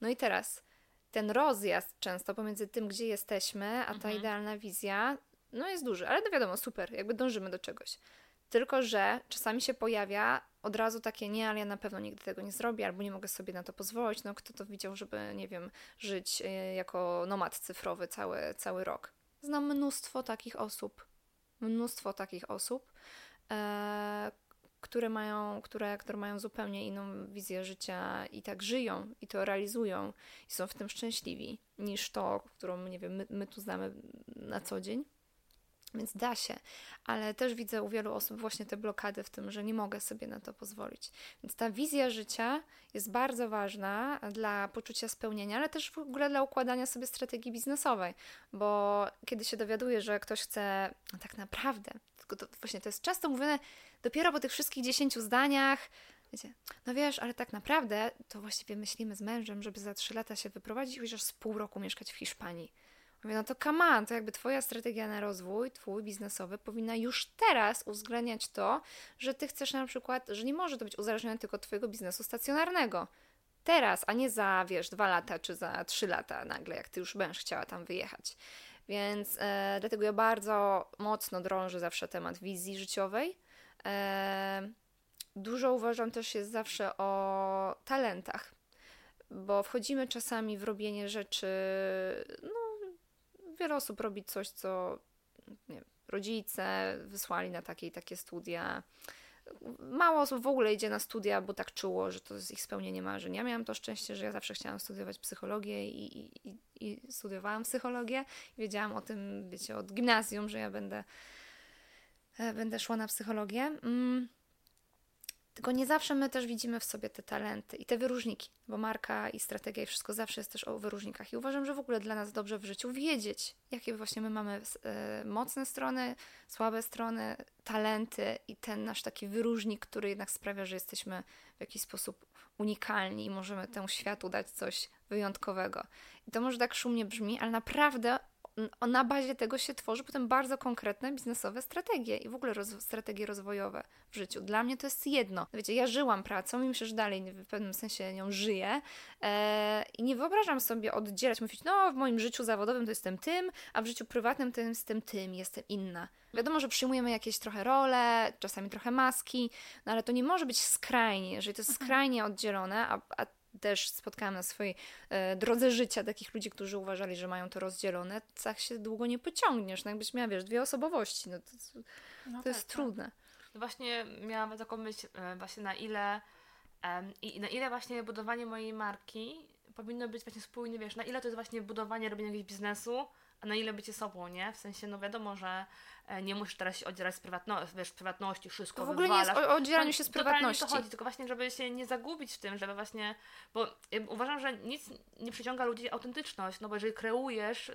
[SPEAKER 2] No i teraz ten rozjazd często pomiędzy tym, gdzie jesteśmy, a ta mhm. idealna wizja, no jest duży, ale to wiadomo, super, jakby dążymy do czegoś. Tylko, że czasami się pojawia od razu takie, nie, ale ja na pewno nigdy tego nie zrobię, albo nie mogę sobie na to pozwolić. No, kto to widział, żeby, nie wiem, żyć e, jako nomad cyfrowy cały, cały rok? Znam mnóstwo takich osób, mnóstwo takich osób, e, które mają, które, które mają zupełnie inną wizję życia i tak żyją i to realizują i są w tym szczęśliwi niż to, którą, nie wiem, my, my tu znamy na co dzień. Więc da się, ale też widzę u wielu osób właśnie te blokady w tym, że nie mogę sobie na to pozwolić. Więc ta wizja życia jest bardzo ważna dla poczucia spełnienia, ale też w ogóle dla układania sobie strategii biznesowej, bo kiedy się dowiaduję, że ktoś chce no tak naprawdę, tylko to właśnie to jest często mówione dopiero po tych wszystkich dziesięciu zdaniach, wiecie, no wiesz, ale tak naprawdę to właściwie myślimy z mężem, żeby za trzy lata się wyprowadzić chociaż z pół roku mieszkać w Hiszpanii. Mówię, no to on, to jakby Twoja strategia na rozwój, Twój biznesowy, powinna już teraz uwzględniać to, że Ty chcesz na przykład, że nie może to być uzależnione tylko od Twojego biznesu stacjonarnego. Teraz, a nie za, wiesz, dwa lata czy za trzy lata nagle, jak Ty już będziesz chciała tam wyjechać. Więc e, dlatego ja bardzo mocno drążę zawsze temat wizji życiowej. E, dużo uważam też jest zawsze o talentach, bo wchodzimy czasami w robienie rzeczy, no wiele osób robi coś, co nie rodzice wysłali na takie i takie studia. Mało osób w ogóle idzie na studia, bo tak czuło, że to jest ich spełnienie marzeń. Ja miałam to szczęście, że ja zawsze chciałam studiować psychologię i, i, i studiowałam psychologię. Wiedziałam o tym, wiecie, od gimnazjum, że ja będę, e, będę szła na psychologię. Mm. Tylko nie zawsze my też widzimy w sobie te talenty i te wyróżniki, bo marka i strategia i wszystko zawsze jest też o wyróżnikach. I uważam, że w ogóle dla nas dobrze w życiu wiedzieć, jakie właśnie my mamy e, mocne strony, słabe strony, talenty i ten nasz taki wyróżnik, który jednak sprawia, że jesteśmy w jakiś sposób unikalni i możemy temu światu dać coś wyjątkowego. I to może tak szumnie brzmi, ale naprawdę na bazie tego się tworzy potem bardzo konkretne biznesowe strategie i w ogóle roz strategie rozwojowe w życiu. Dla mnie to jest jedno. Wiecie, ja żyłam pracą i myślę, że dalej w pewnym sensie nią żyję e, i nie wyobrażam sobie oddzielać, mówić, no w moim życiu zawodowym to jestem tym, a w życiu prywatnym to jestem tym, jestem inna. Wiadomo, że przyjmujemy jakieś trochę role, czasami trochę maski, no ale to nie może być skrajnie. Jeżeli to jest mhm. skrajnie oddzielone, a, a też spotkałam na swojej e, drodze życia takich ludzi, którzy uważali, że mają to rozdzielone, tak się długo nie pociągniesz. No jakbyś miała, wiesz, dwie osobowości, no to, to, no to jest tak, trudne. Tak.
[SPEAKER 1] No właśnie miałam taką myśl, e, właśnie na ile i na ile właśnie budowanie mojej marki powinno być właśnie spójne, wiesz, na ile to jest właśnie budowanie, robienie jakiegoś biznesu, na ile bycie sobą, nie? W sensie, no wiadomo, że e, nie musisz teraz się odzierać z prywatności, wiesz, prywatności, wszystko
[SPEAKER 2] To w ogóle nie jest o odzieraniu się z prywatności.
[SPEAKER 1] to chodzi, tylko właśnie, żeby się nie zagubić w tym, żeby właśnie, bo ja uważam, że nic nie przyciąga ludzi autentyczność, no bo jeżeli kreujesz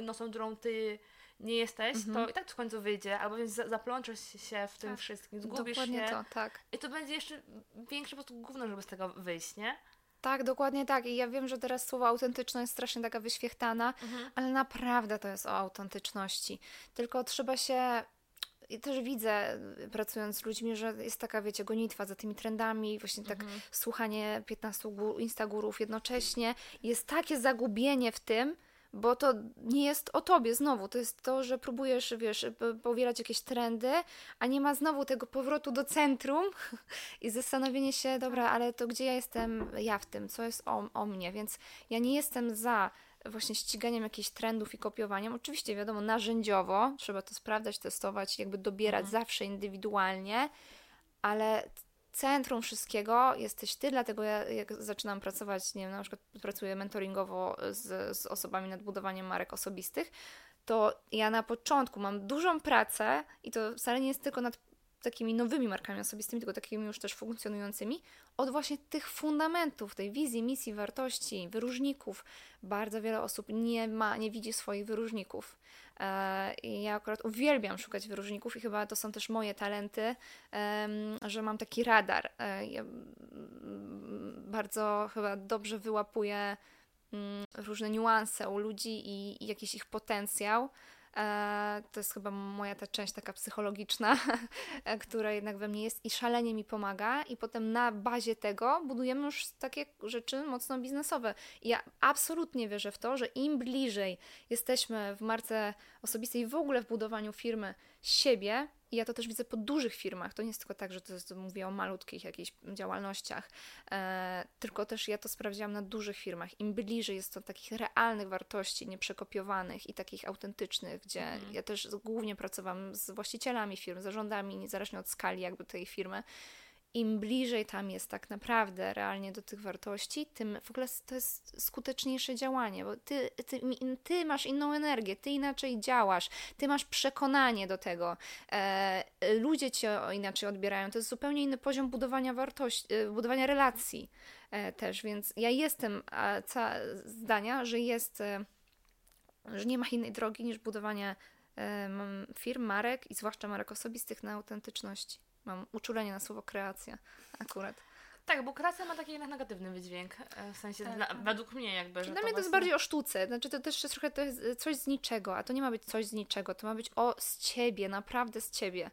[SPEAKER 1] inną osobą, którą ty nie jesteś, mhm. to i tak w końcu wyjdzie, albo więc zaplączesz się w tym tak. wszystkim, zgubisz
[SPEAKER 2] Dokładnie
[SPEAKER 1] się.
[SPEAKER 2] to, tak.
[SPEAKER 1] I to będzie jeszcze większe po prostu gówno, żeby z tego wyjść, nie?
[SPEAKER 2] Tak, dokładnie tak. I ja wiem, że teraz słowo autentyczność jest strasznie taka wyświechtana, mhm. ale naprawdę to jest o autentyczności. Tylko trzeba się i też widzę, pracując z ludźmi, że jest taka, wiecie, gonitwa za tymi trendami, właśnie tak mhm. słuchanie 15 instagurów jednocześnie. Jest takie zagubienie w tym, bo to nie jest o tobie znowu, to jest to, że próbujesz, wiesz, powielać jakieś trendy, a nie ma znowu tego powrotu do centrum i zastanowienie się, dobra, ale to gdzie ja jestem ja w tym, co jest o, o mnie, więc ja nie jestem za właśnie ściganiem jakichś trendów i kopiowaniem. Oczywiście, wiadomo, narzędziowo trzeba to sprawdzać, testować, jakby dobierać mhm. zawsze indywidualnie, ale centrum wszystkiego jesteś ty, dlatego ja jak zaczynam pracować, nie wiem, na przykład pracuję mentoringowo z, z osobami nad budowaniem marek osobistych, to ja na początku mam dużą pracę i to wcale nie jest tylko nad takimi nowymi markami osobistymi, tylko takimi już też funkcjonującymi, od właśnie tych fundamentów, tej wizji, misji, wartości, wyróżników. Bardzo wiele osób nie ma, nie widzi swoich wyróżników. E, I ja akurat uwielbiam szukać wyróżników i chyba to są też moje talenty, że mam taki radar. E, ja bardzo chyba dobrze wyłapuję mm, różne niuanse u ludzi i, i jakiś ich potencjał. E, to jest chyba moja ta część taka psychologiczna, która jednak we mnie jest i szalenie mi pomaga. I potem na bazie tego budujemy już takie rzeczy mocno biznesowe. I ja absolutnie wierzę w to, że im bliżej jesteśmy w marce osobistej, w ogóle w budowaniu firmy siebie, i ja to też widzę po dużych firmach. To nie jest tylko tak, że to jest, mówię o malutkich jakichś działalnościach, e, tylko też ja to sprawdziłam na dużych firmach. Im bliżej jest to takich realnych wartości, nieprzekopiowanych i takich autentycznych, gdzie mhm. ja też głównie pracowałam z właścicielami firm, zarządami, niezależnie od skali jakby tej firmy im bliżej tam jest tak naprawdę realnie do tych wartości, tym w ogóle to jest skuteczniejsze działanie, bo ty, ty, ty masz inną energię, ty inaczej działasz, ty masz przekonanie do tego, e, ludzie cię inaczej odbierają, to jest zupełnie inny poziom budowania wartości, e, budowania relacji e, też, więc ja jestem ca, zdania, że jest, e, że nie ma innej drogi niż budowanie e, firm, marek i zwłaszcza marek osobistych na autentyczności. Mam uczulenie na słowo kreacja akurat.
[SPEAKER 1] Tak, bo kreacja ma taki jednak negatywny wydźwięk, e, w sensie tak, dla, tak. według mnie jakby.
[SPEAKER 2] Że Dla mnie to jest bardziej o sztuce, znaczy to też jest trochę to jest coś z niczego, a to nie ma być coś z niczego, to ma być o z ciebie, naprawdę z ciebie.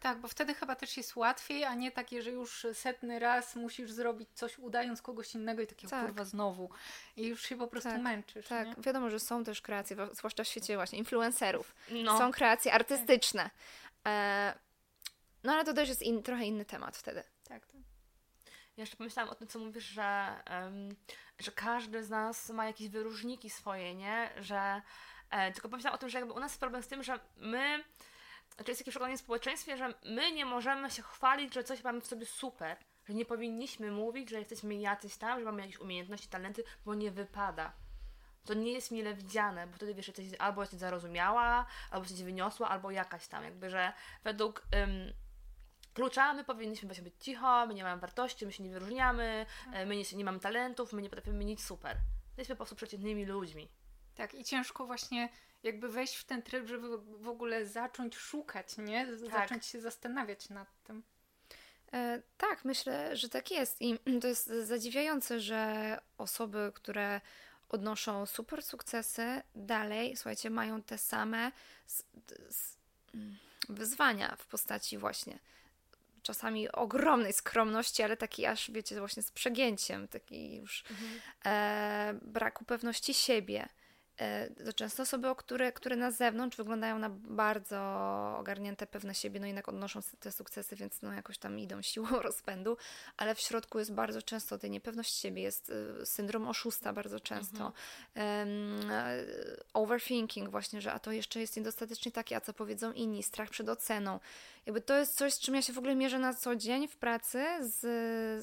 [SPEAKER 3] Tak, bo wtedy chyba też jest łatwiej, a nie takie, że już setny raz musisz zrobić coś udając kogoś innego i takie tak. kurwa znowu. I już się po prostu
[SPEAKER 2] tak,
[SPEAKER 3] męczysz.
[SPEAKER 2] Tak,
[SPEAKER 3] nie?
[SPEAKER 2] wiadomo, że są też kreacje, zwłaszcza w świecie właśnie influencerów. No. Są kreacje artystyczne. E, no ale to też jest in, trochę inny temat wtedy.
[SPEAKER 3] Tak, tak.
[SPEAKER 1] Ja jeszcze pomyślałam o tym, co mówisz, że, um, że każdy z nas ma jakieś wyróżniki swoje, nie? Że e, tylko pomyślałam o tym, że jakby u nas jest problem z tym, że my, znaczy jest takie przekonanie w społeczeństwie, że my nie możemy się chwalić, że coś mamy w sobie super, że nie powinniśmy mówić, że jesteśmy jacyś tam, że mamy jakieś umiejętności, talenty, bo nie wypada to nie jest mile widziane, bo wtedy wiesz, jesteś albo jesteś zarozumiała, albo jesteś wyniosła, albo jakaś tam, jakby, że według ym, klucza my powinniśmy być cicho, my nie mamy wartości, my się nie wyróżniamy, tak. my nie, nie mamy talentów, my nie potrafimy nic super. Jesteśmy po prostu przeciętnymi ludźmi.
[SPEAKER 3] Tak, i ciężko właśnie jakby wejść w ten tryb, żeby w ogóle zacząć szukać, nie? Tak. Zacząć się zastanawiać nad tym.
[SPEAKER 2] E, tak, myślę, że tak jest. I to jest zadziwiające, że osoby, które odnoszą super sukcesy, dalej, słuchajcie, mają te same mm, wyzwania w postaci właśnie czasami ogromnej skromności, ale taki aż, wiecie, właśnie z przegięciem, taki już mhm. e, braku pewności siebie. E, to często osoby, które, które na zewnątrz wyglądają na bardzo ogarnięte, pewne siebie, no jednak odnoszą te sukcesy, więc no jakoś tam idą siłą rozpędu, ale w środku jest bardzo często tej niepewność siebie, jest y, syndrom oszusta bardzo często, um, overthinking właśnie, że a to jeszcze jest niedostatecznie takie, a co powiedzą inni, strach przed oceną, jakby to jest coś, z czym ja się w ogóle mierzę na co dzień w pracy z,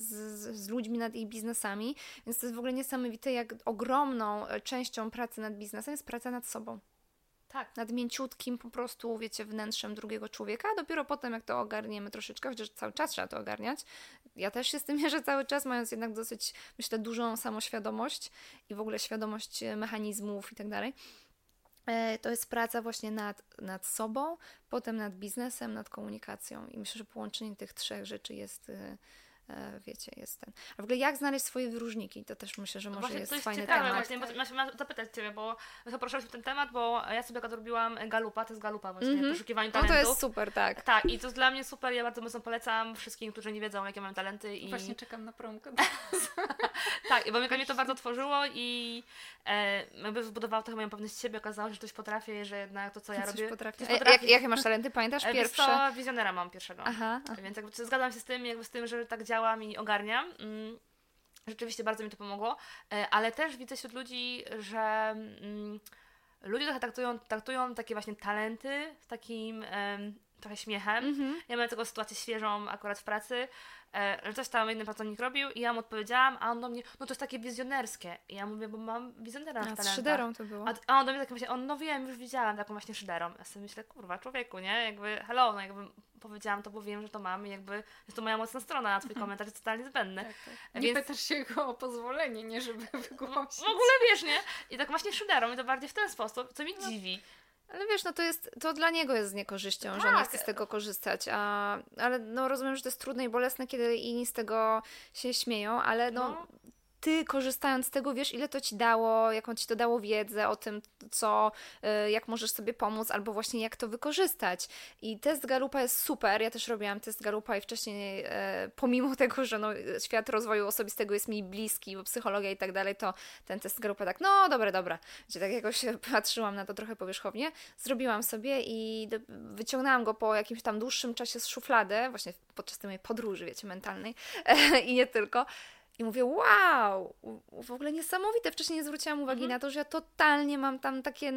[SPEAKER 2] z, z ludźmi nad ich biznesami, więc to jest w ogóle niesamowite, jak ogromną częścią pracy nad biznesem jest praca nad sobą.
[SPEAKER 1] Tak.
[SPEAKER 2] Nad mięciutkim po prostu, wiecie, wnętrzem drugiego człowieka, a dopiero potem jak to ogarniemy troszeczkę, chociaż cały czas trzeba to ogarniać. Ja też się z tym mierzę cały czas, mając jednak dosyć, myślę, dużą samoświadomość i w ogóle świadomość mechanizmów i tak dalej e, to jest praca właśnie nad, nad sobą, potem nad biznesem, nad komunikacją. I myślę, że połączenie tych trzech rzeczy jest e, E, wiecie, jest ten. A w ogóle jak znaleźć swoje wyróżniki? To też myślę, że może
[SPEAKER 1] właśnie
[SPEAKER 2] jest
[SPEAKER 1] to jest
[SPEAKER 2] fajny
[SPEAKER 1] ciekawe,
[SPEAKER 2] temat.
[SPEAKER 1] Właśnie, tak. mam zapytać Ciebie, bo zaproszałaś ten temat, bo ja sobie robiłam Galupa, to jest Galupa właśnie, mm -hmm. poszukiwanie talentów.
[SPEAKER 2] No to jest super, tak.
[SPEAKER 1] Tak, i to jest dla mnie super, ja bardzo mocno polecam wszystkim, którzy nie wiedzą, jakie mam talenty. I...
[SPEAKER 3] Właśnie czekam na promkę.
[SPEAKER 1] tak, bo mnie to bardzo tworzyło i e, jakby zbudowało trochę moją pewność siebie, okazało się, że coś potrafię, że jednak to, co ja
[SPEAKER 2] coś
[SPEAKER 1] robię...
[SPEAKER 2] Potrafię. Coś Jak, jakie masz talenty, pamiętasz?
[SPEAKER 1] E,
[SPEAKER 2] Pierwsze?
[SPEAKER 1] to wizjonera mam pierwszego.
[SPEAKER 2] Aha, aha.
[SPEAKER 1] Więc jakby zgadzam się z tym, jakby z tym, że tak działam i ogarniam. Mm, rzeczywiście bardzo mi to pomogło, e, ale też widzę wśród ludzi, że mm, ludzie trochę traktują, traktują takie właśnie talenty z takim trochę śmiechem. Mm -hmm. Ja miałam tego sytuację świeżą akurat w pracy, E, że coś tam jeden pracownik robił i ja mu odpowiedziałam, a on do mnie, no to jest takie wizjonerskie. I ja mówię, bo mam wizjonera na
[SPEAKER 2] z szyderą to było.
[SPEAKER 1] A, a on do mnie tak myśli, on no wiem, już widziałam taką właśnie szyderą. Ja sobie myślę, kurwa, człowieku, nie? Jakby, hello, no jakby powiedziałam to, bo wiem, że to mam i jakby jest to moja mocna strona, a twój mhm. komentarz jest totalnie zbędny. Tak,
[SPEAKER 3] tak. Nie Więc... pytasz się go o pozwolenie, nie żeby wygłosić.
[SPEAKER 1] W ogóle wiesz, nie? I tak właśnie szyderą i to bardziej w ten sposób, co mi no. dziwi.
[SPEAKER 2] Ale wiesz, no to jest, to dla niego jest z niekorzyścią, tak. że on nie chce z tego korzystać, a, ale no rozumiem, że to jest trudne i bolesne, kiedy inni z tego się śmieją, ale no, no ty korzystając z tego wiesz, ile to ci dało, jaką ci to dało wiedzę o tym, co, y, jak możesz sobie pomóc, albo właśnie jak to wykorzystać. I test Galupa jest super. Ja też robiłam test Galupa i wcześniej, e, pomimo tego, że no, świat rozwoju osobistego jest mi bliski, bo psychologia i tak dalej, to ten test Galupa tak, no dobra, dobra. Gdzie tak jakoś patrzyłam na to trochę powierzchownie, zrobiłam sobie i wyciągnęłam go po jakimś tam dłuższym czasie z szuflady, właśnie podczas tej mojej podróży, wiecie, mentalnej i nie tylko. I mówię, wow, w ogóle niesamowite. Wcześniej nie zwróciłam uwagi mhm. na to, że ja totalnie mam tam takie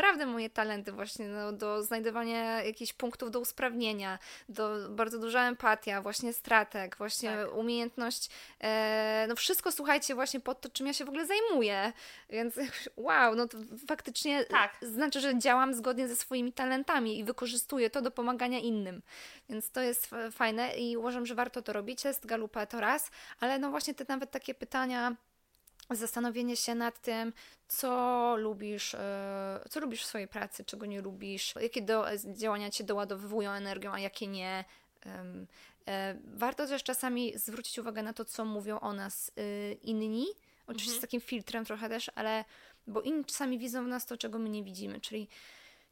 [SPEAKER 2] naprawdę moje talenty właśnie no, do znajdowania jakichś punktów do usprawnienia, do bardzo duża empatia, właśnie stratek, właśnie tak. umiejętność, e, no wszystko słuchajcie właśnie pod to, czym ja się w ogóle zajmuję, więc wow, no to faktycznie tak. znaczy, że działam zgodnie ze swoimi talentami i wykorzystuję to do pomagania innym, więc to jest fajne i uważam, że warto to robić, jest Galupa to raz, ale no właśnie nawet takie pytania zastanowienie się nad tym, co lubisz, e, co lubisz w swojej pracy, czego nie lubisz, jakie do, działania cię doładowują energią, a jakie nie. E, warto też czasami zwrócić uwagę na to, co mówią o nas y, inni, oczywiście mhm. z takim filtrem trochę też, ale bo inni czasami widzą w nas to, czego my nie widzimy, czyli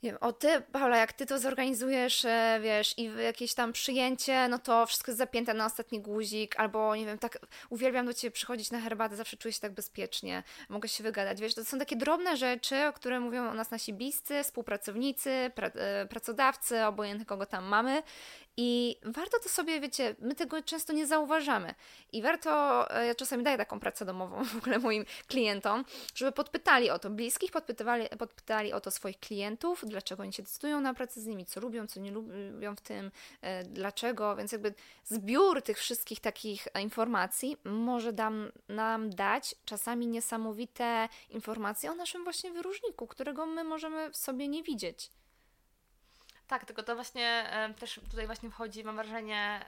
[SPEAKER 2] nie wiem, o ty, Paula, jak ty to zorganizujesz, e, wiesz, i jakieś tam przyjęcie, no to wszystko jest zapięte na ostatni guzik, albo nie wiem, tak uwielbiam do ciebie przychodzić na herbatę, zawsze czuję się tak bezpiecznie, mogę się wygadać, wiesz, to są takie drobne rzeczy, o które mówią o nas nasi bliscy, współpracownicy, pra, e, pracodawcy, obojętnie kogo tam mamy i warto to sobie, wiecie, my tego często nie zauważamy. I warto, e, ja czasami daję taką pracę domową w ogóle moim klientom, żeby podpytali o to bliskich, podpytywali, podpytali o to swoich klientów, dlaczego oni się decydują na pracę z nimi, co lubią, co nie lubią w tym, e, dlaczego. Więc jakby zbiór tych wszystkich takich informacji może dam, nam dać czasami niesamowite informacje o naszym właśnie wyróżniku, którego my możemy w sobie nie widzieć.
[SPEAKER 1] Tak, tylko to właśnie też tutaj właśnie wchodzi, mam wrażenie,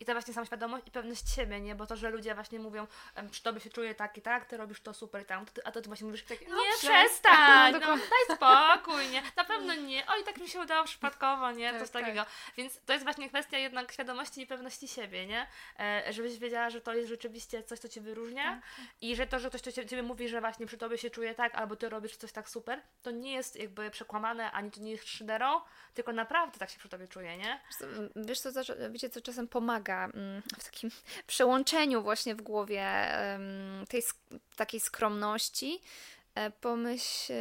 [SPEAKER 1] i ta właśnie samoświadomość i pewność siebie, nie? Bo to, że ludzie właśnie mówią, czy tobie się czuje tak i tak, ty robisz to super i tam, a to ty właśnie mówisz, tak, no, nie, przestań, no, daj spokój, nie? Na pewno nie, oj, tak mi się udało przypadkowo, nie? Tak, Coś tak. takiego. Więc to jest właśnie kwestia jednak świadomości i pewności siebie, nie? E, żebyś wiedziała, że to jest rzeczywiście coś, co cię wyróżnia tak, tak. i że to, że ktoś to ciebie mówi, że właśnie przy tobie się czuje tak, albo ty robisz coś tak super, to nie jest jakby przekłamane, ani to nie jest szyderą, tylko naprawdę tak się przy tobie czuję, nie?
[SPEAKER 2] Wiesz co, wiecie co czasem pomaga mm, w takim przełączeniu właśnie w głowie tej takiej skromności, e, pomyśl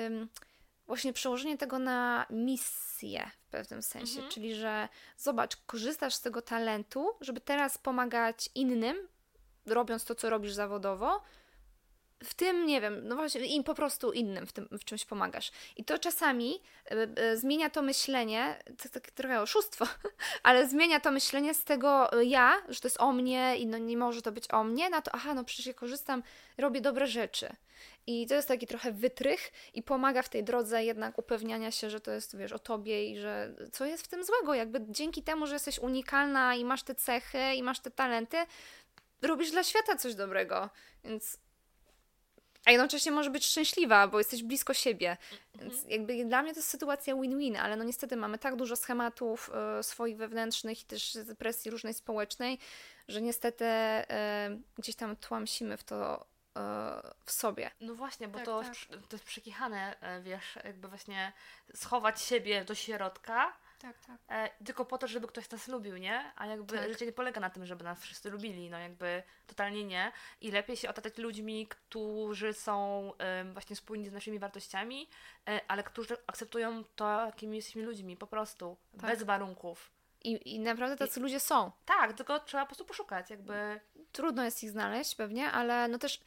[SPEAKER 2] właśnie przełożenie tego na misję w pewnym sensie, mhm. czyli że zobacz, korzystasz z tego talentu, żeby teraz pomagać innym, robiąc to, co robisz zawodowo, w tym, nie wiem, no właśnie, im po prostu innym w, tym, w czymś pomagasz. I to czasami y, y, zmienia to myślenie, to takie trochę oszustwo, ale zmienia to myślenie z tego y, ja, że to jest o mnie i no nie może to być o mnie, na to, aha, no przecież ja korzystam, robię dobre rzeczy. I to jest taki trochę wytrych i pomaga w tej drodze jednak upewniania się, że to jest, wiesz, o tobie i że co jest w tym złego. Jakby dzięki temu, że jesteś unikalna i masz te cechy i masz te talenty, robisz dla świata coś dobrego. Więc a jednocześnie może być szczęśliwa, bo jesteś blisko siebie. Więc mhm. jakby dla mnie to jest sytuacja win-win, ale no niestety mamy tak dużo schematów y, swoich wewnętrznych i też presji różnej społecznej, że niestety y, gdzieś tam tłamsimy w to w sobie.
[SPEAKER 1] No właśnie, bo tak, to, tak. to jest przekichane, wiesz, jakby właśnie schować siebie do środka, tak, tak. E, tylko po to, żeby ktoś nas lubił, nie? A jakby tak. życie nie polega na tym, żeby nas wszyscy lubili, no jakby totalnie nie. I lepiej się otaczać ludźmi, którzy są właśnie spójni z naszymi wartościami, e, ale którzy akceptują to, jakimi jesteśmy ludźmi, po prostu, tak. bez warunków.
[SPEAKER 2] I, I naprawdę tacy I, ludzie są.
[SPEAKER 1] Tak, tylko trzeba po prostu poszukać, jakby.
[SPEAKER 2] Trudno jest ich znaleźć pewnie, ale no też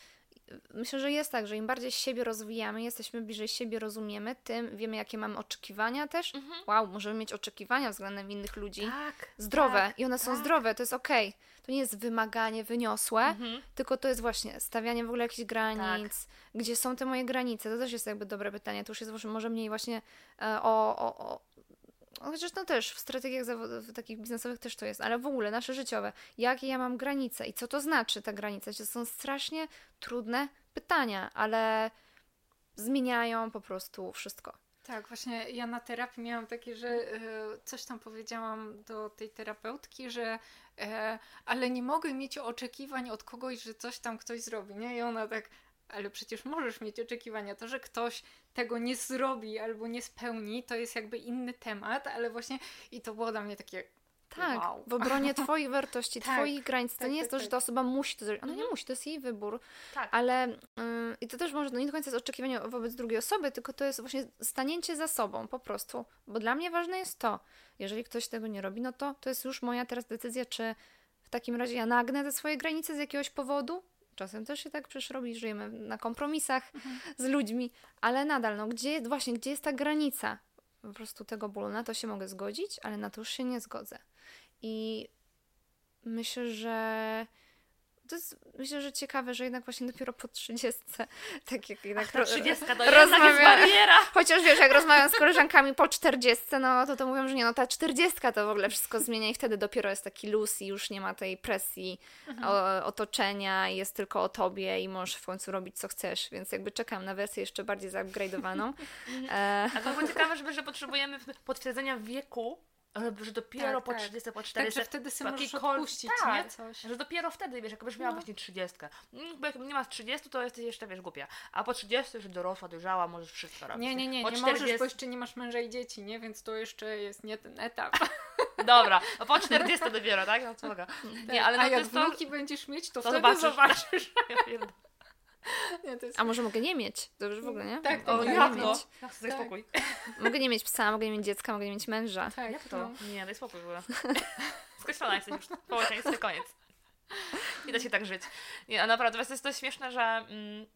[SPEAKER 2] myślę, że jest tak, że im bardziej siebie rozwijamy, jesteśmy bliżej siebie, rozumiemy, tym wiemy, jakie mamy oczekiwania też. Mhm. Wow, możemy mieć oczekiwania względem innych ludzi. Tak, zdrowe tak, i one są tak. zdrowe, to jest okej. Okay. To nie jest wymaganie wyniosłe, mhm. tylko to jest właśnie stawianie w ogóle jakichś granic. Tak. Gdzie są te moje granice? To też jest jakby dobre pytanie. To już jest może mniej właśnie e, o, o, o chociaż to też w strategiach zawodowych, takich biznesowych też to jest, ale w ogóle nasze życiowe. Jakie ja mam granice i co to znaczy ta granica? To są strasznie trudne pytania, ale zmieniają po prostu wszystko.
[SPEAKER 3] Tak, właśnie ja na terapii miałam takie, że e, coś tam powiedziałam do tej terapeutki, że e, ale nie mogę mieć oczekiwań od kogoś, że coś tam ktoś zrobi, nie? I ona tak, ale przecież możesz mieć oczekiwania. To, że ktoś tego nie zrobi albo nie spełni, to jest jakby inny temat, ale właśnie i to było dla mnie takie.
[SPEAKER 2] Tak,
[SPEAKER 3] wow.
[SPEAKER 2] w obronie Twoich wartości, tak, Twoich granic. To tak, nie jest tak, to, że ta tak. osoba musi to zrobić. Ona nie mhm. musi, to jest jej wybór. Tak. Ale yy, i to też może no nie do końca jest oczekiwanie wobec drugiej osoby, tylko to jest właśnie stanięcie za sobą po prostu. Bo dla mnie ważne jest to, jeżeli ktoś tego nie robi, no to to jest już moja teraz decyzja, czy w takim razie ja nagnę te swoje granice z jakiegoś powodu, Czasem też się tak przecież robi, żyjemy na kompromisach mhm. z ludźmi, ale nadal, no gdzie, właśnie, gdzie jest ta granica po prostu tego bólu? Na to się mogę zgodzić, ale na to już się nie zgodzę. I myślę, że to jest myślę, że ciekawe, że jednak właśnie dopiero po 30, tak jak jednak
[SPEAKER 1] Ach, 30 to rozmawiam, bariera.
[SPEAKER 2] Chociaż wiesz, jak rozmawiam z koleżankami po 40, no to to mówią, że nie, no ta 40 to w ogóle wszystko zmienia i wtedy dopiero jest taki luz i już nie ma tej presji mhm. o, otoczenia, jest tylko o tobie i możesz w końcu robić co chcesz, więc jakby czekam na wersję jeszcze bardziej zaupgrade'owaną.
[SPEAKER 1] e... A to było ciekawe, że potrzebujemy potwierdzenia wieku, że dopiero tak, po tak. 30, po 40.
[SPEAKER 3] Tak, wtedy sobie możesz odpuścić, tak, nie? Coś.
[SPEAKER 1] Że dopiero wtedy, wiesz, jakbyś miała no. właśnie 30. Mm, bo jak nie masz 30, to jesteś jeszcze, wiesz, głupia. A po 30 już dorosła, dojrzała, możesz wszystko robić.
[SPEAKER 3] Nie, nie, nie, po nie 40... możesz, bo jeszcze nie masz męża i dzieci, nie? Więc to jeszcze jest nie ten etap.
[SPEAKER 1] Dobra, no po 40 dopiero, tak? No co
[SPEAKER 3] tak. Nie, ale no A jak wnuki to... będziesz mieć, to, to wtedy zobaczysz. zobaczysz.
[SPEAKER 2] Nie, jest... A może mogę nie mieć? Dobrze w ogóle, nie?
[SPEAKER 3] Tak,
[SPEAKER 1] tak. O,
[SPEAKER 3] jak
[SPEAKER 1] to? Ja chcę tak. spokój.
[SPEAKER 2] Mogę nie mieć psa, mogę nie mieć dziecka, mogę nie mieć męża.
[SPEAKER 1] Tak, jak to? No. Nie, daj spokój w ogóle. Skończona jesteś już. Społeczeństwo, koniec. Nie da się tak żyć. Nie, a naprawdę, jest to śmieszne, że mm,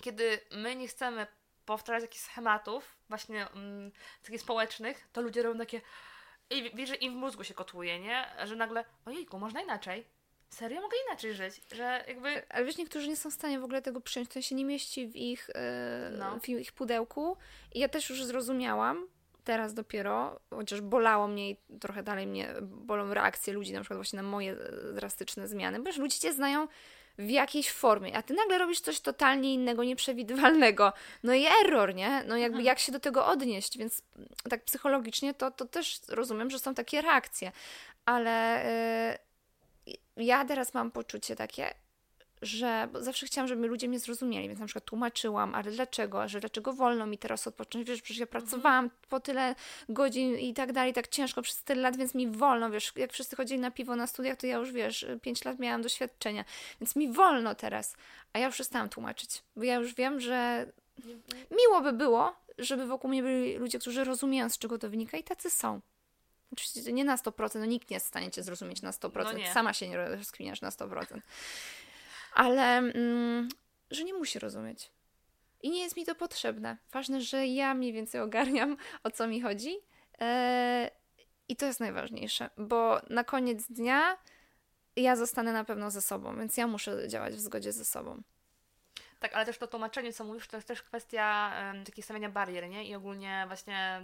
[SPEAKER 1] kiedy my nie chcemy powtarzać jakichś schematów, właśnie mm, takich społecznych, to ludzie robią takie i wiesz, że im w mózgu się kotłuje, nie? Że nagle, ojejku, można inaczej serio mogę inaczej żyć, że jakby...
[SPEAKER 2] Ale wiesz, niektórzy nie są w stanie w ogóle tego przyjąć, to się nie mieści w ich, yy, no. w ich pudełku i ja też już zrozumiałam, teraz dopiero, chociaż bolało mnie i trochę dalej mnie bolą reakcje ludzi, na przykład właśnie na moje e, drastyczne zmiany, bo już ludzie cię znają w jakiejś formie, a ty nagle robisz coś totalnie innego, nieprzewidywalnego. No i error, nie? No jakby mhm. jak się do tego odnieść, więc tak psychologicznie to, to też rozumiem, że są takie reakcje, ale... Ja teraz mam poczucie takie, że zawsze chciałam, żeby ludzie mnie zrozumieli, więc na przykład tłumaczyłam, ale dlaczego, że dlaczego wolno mi teraz odpocząć, wiesz, przecież ja mhm. pracowałam po tyle godzin i tak dalej, tak ciężko przez tyle lat, więc mi wolno, wiesz, jak wszyscy chodzili na piwo na studiach, to ja już, wiesz, 5 lat miałam doświadczenia, więc mi wolno teraz, a ja już przestałam tłumaczyć, bo ja już wiem, że miło by było, żeby wokół mnie byli ludzie, którzy rozumieją, z czego to wynika i tacy są. Oczywiście nie na 100%, no nikt nie jest w stanie Cię zrozumieć na 100%. No Sama się nie rozkminiasz na 100%. Ale mm, że nie musi rozumieć. I nie jest mi to potrzebne. Ważne, że ja mniej więcej ogarniam, o co mi chodzi. Eee, I to jest najważniejsze, bo na koniec dnia ja zostanę na pewno ze sobą, więc ja muszę działać w zgodzie ze sobą.
[SPEAKER 1] Tak, ale też to tłumaczenie, co mówisz, to jest też kwestia um, takiego stawiania barier, nie? I ogólnie właśnie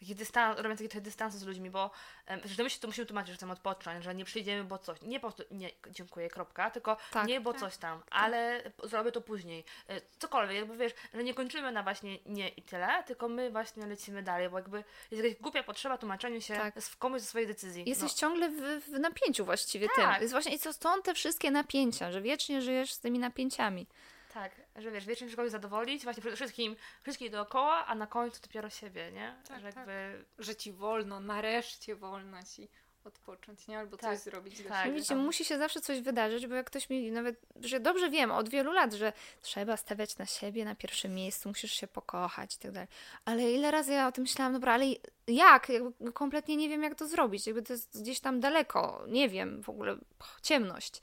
[SPEAKER 1] taki dystans, robiąc taki dystansu z ludźmi, bo um, że my się to musimy tłumaczyć, że chcemy odpocząć, że nie przyjdziemy, bo coś. Nie po prostu, nie, dziękuję, kropka, tylko tak, nie, bo tak, coś tam, tak. ale zrobię to później. E, cokolwiek, jakby wiesz, że nie kończymy na właśnie nie i tyle, tylko my właśnie lecimy dalej, bo jakby jest jakaś głupia potrzeba tłumaczenia się tak. w komuś ze swojej decyzji.
[SPEAKER 2] Jesteś no. ciągle w, w, napięciu właściwie tak. tym. Jest właśnie, i co stąd te wszystkie napięcia, że wiecznie żyjesz z tymi napięciami.
[SPEAKER 1] Tak, że wiesz, wiecznie kogoś zadowolić, właśnie przede wszystkim wszystkich dookoła, a na końcu dopiero siebie, nie?
[SPEAKER 3] Tak, że jakby... Tak. Że ci wolno, nareszcie wolno ci odpocząć, nie? Albo tak. coś zrobić dla tak, siebie.
[SPEAKER 2] Widzicie, musi się zawsze coś wydarzyć, bo jak ktoś mi nawet, że dobrze wiem od wielu lat, że trzeba stawiać na siebie na pierwszym miejscu, musisz się pokochać i tak dalej. Ale ile razy ja o tym myślałam, dobra, ale jak? Jakby kompletnie nie wiem, jak to zrobić. Jakby to jest gdzieś tam daleko, nie wiem, w ogóle ciemność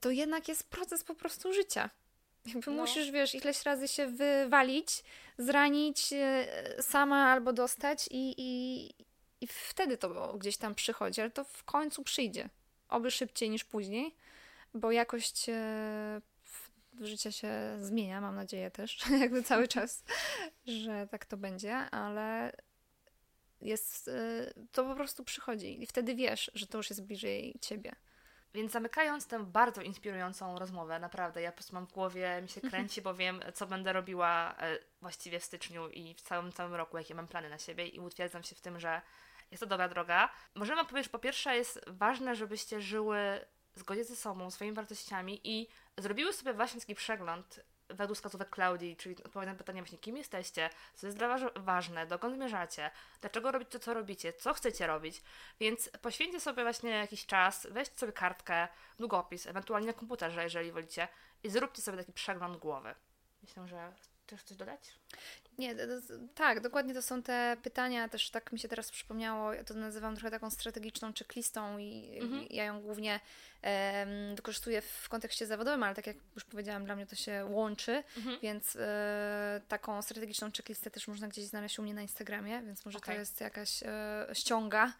[SPEAKER 2] to jednak jest proces po prostu życia. Jakby no. musisz, wiesz, ileś razy się wywalić, zranić e, sama albo dostać i, i, i wtedy to gdzieś tam przychodzi, ale to w końcu przyjdzie. Oby szybciej niż później, bo jakość e, życia się zmienia, mam nadzieję też, jakby cały czas, że tak to będzie, ale jest, e, to po prostu przychodzi i wtedy wiesz, że to już jest bliżej ciebie.
[SPEAKER 1] Więc zamykając tę bardzo inspirującą rozmowę, naprawdę, ja po prostu mam w głowie, mi się mhm. kręci, bo wiem, co będę robiła e, właściwie w styczniu i w całym, całym roku, jakie mam plany na siebie i utwierdzam się w tym, że jest to dobra droga. Możemy powiedzieć, że po pierwsze jest ważne, żebyście żyły w zgodzie ze sobą, swoimi wartościami i zrobiły sobie właśnie taki przegląd według wskazówek Klaudii, czyli odpowiadam na pytanie właśnie, kim jesteście, co jest dla Was ważne, dokąd zmierzacie, dlaczego robić to, co robicie, co chcecie robić. Więc poświęćcie sobie właśnie jakiś czas, weźcie sobie kartkę, długopis, ewentualnie na komputerze, jeżeli wolicie, i zróbcie sobie taki przegląd głowy. Myślę, że Chcesz coś dodać?
[SPEAKER 2] Nie, tak, dokładnie to są te pytania, też tak mi się teraz przypomniało, ja to nazywam trochę taką strategiczną checklistą i mhm. ja ją głównie um, wykorzystuję w kontekście zawodowym, ale tak jak już powiedziałam, dla mnie to się łączy, mhm. więc e, taką strategiczną checklistę też można gdzieś znaleźć u mnie na Instagramie, więc może okay. to jest jakaś e, ściąga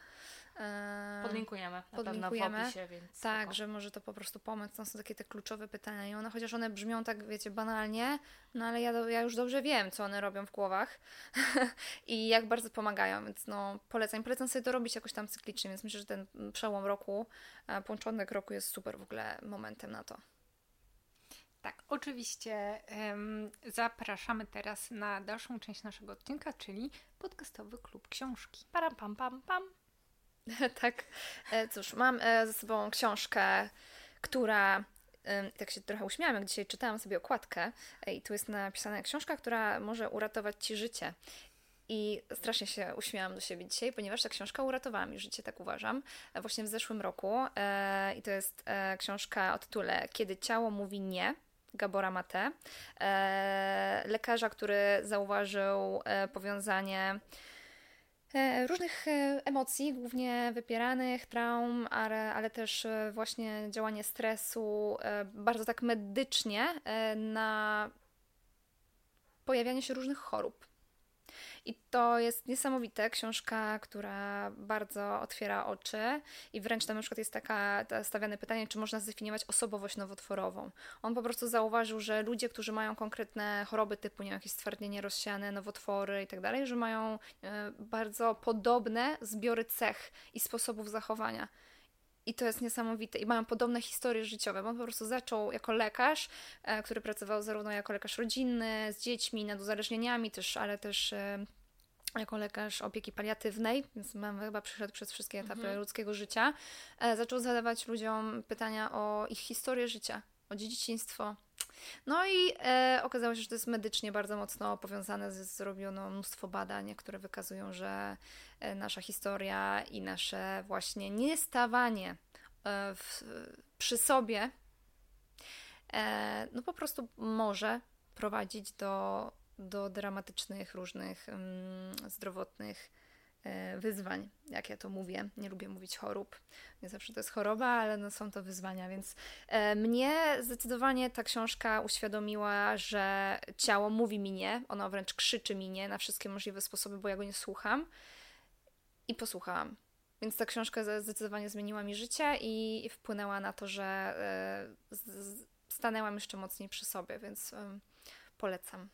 [SPEAKER 1] podlinkujemy na podlinkujemy. pewno w opisie, więc
[SPEAKER 2] Tak, spoko. że może to po prostu pomóc. To są takie te kluczowe pytania i one, chociaż one brzmią tak, wiecie, banalnie, no ale ja, ja już dobrze wiem, co one robią w głowach i jak bardzo pomagają, więc no polecam. Polecam sobie to robić jakoś tam cyklicznie, więc myślę, że ten przełom roku, e, początek roku jest super w ogóle momentem na to.
[SPEAKER 3] Tak, oczywiście um, zapraszamy teraz na dalszą część naszego odcinka, czyli podcastowy klub książki.
[SPEAKER 1] Param, pam, pam, pam.
[SPEAKER 2] tak. E, cóż, mam e, ze sobą książkę, która tak się trochę uśmiałam, jak dzisiaj czytałam sobie okładkę e, i tu jest napisana książka, która może uratować Ci życie. I strasznie się uśmiałam do siebie dzisiaj, ponieważ ta książka uratowała mi życie, tak uważam, właśnie w zeszłym roku. I to jest książka o tytule Kiedy ciało mówi nie, Gabora Mate. Lekarza, który zauważył powiązanie różnych e, emocji, głównie wypieranych, traum, ale, ale też e, właśnie działanie stresu, bardzo tak medycznie na pojawianie się różnych chorób. I to jest niesamowite, książka, która bardzo otwiera oczy i wręcz tam na przykład jest taka stawiane pytanie, czy można zdefiniować osobowość nowotworową. On po prostu zauważył, że ludzie, którzy mają konkretne choroby typu nie, jakieś stwardnienie rozsiane, nowotwory i tak dalej, że mają e, bardzo podobne zbiory cech i sposobów zachowania. I to jest niesamowite. I mają podobne historie życiowe. Bo on po prostu zaczął jako lekarz, e, który pracował zarówno jako lekarz rodzinny, z dziećmi, nad uzależnieniami też, ale też e, jako lekarz opieki paliatywnej, więc mam chyba przeszedł przez wszystkie etapy mhm. ludzkiego życia, e, zaczął zadawać ludziom pytania o ich historię życia, o dzieciństwo. No i e, okazało się, że to jest medycznie bardzo mocno powiązane, z, zrobiono mnóstwo badań, które wykazują, że e, nasza historia i nasze właśnie niestawanie e, w, przy sobie e, no po prostu może prowadzić do do dramatycznych różnych um, zdrowotnych wyzwań, jak ja to mówię. Nie lubię mówić chorób. Nie zawsze to jest choroba, ale no są to wyzwania, więc e, mnie zdecydowanie ta książka uświadomiła, że ciało mówi mi nie, ono wręcz krzyczy mi nie na wszystkie możliwe sposoby, bo ja go nie słucham. I posłuchałam. Więc ta książka zdecydowanie zmieniła mi życie i wpłynęła na to, że e, stanęłam jeszcze mocniej przy sobie, więc polecam.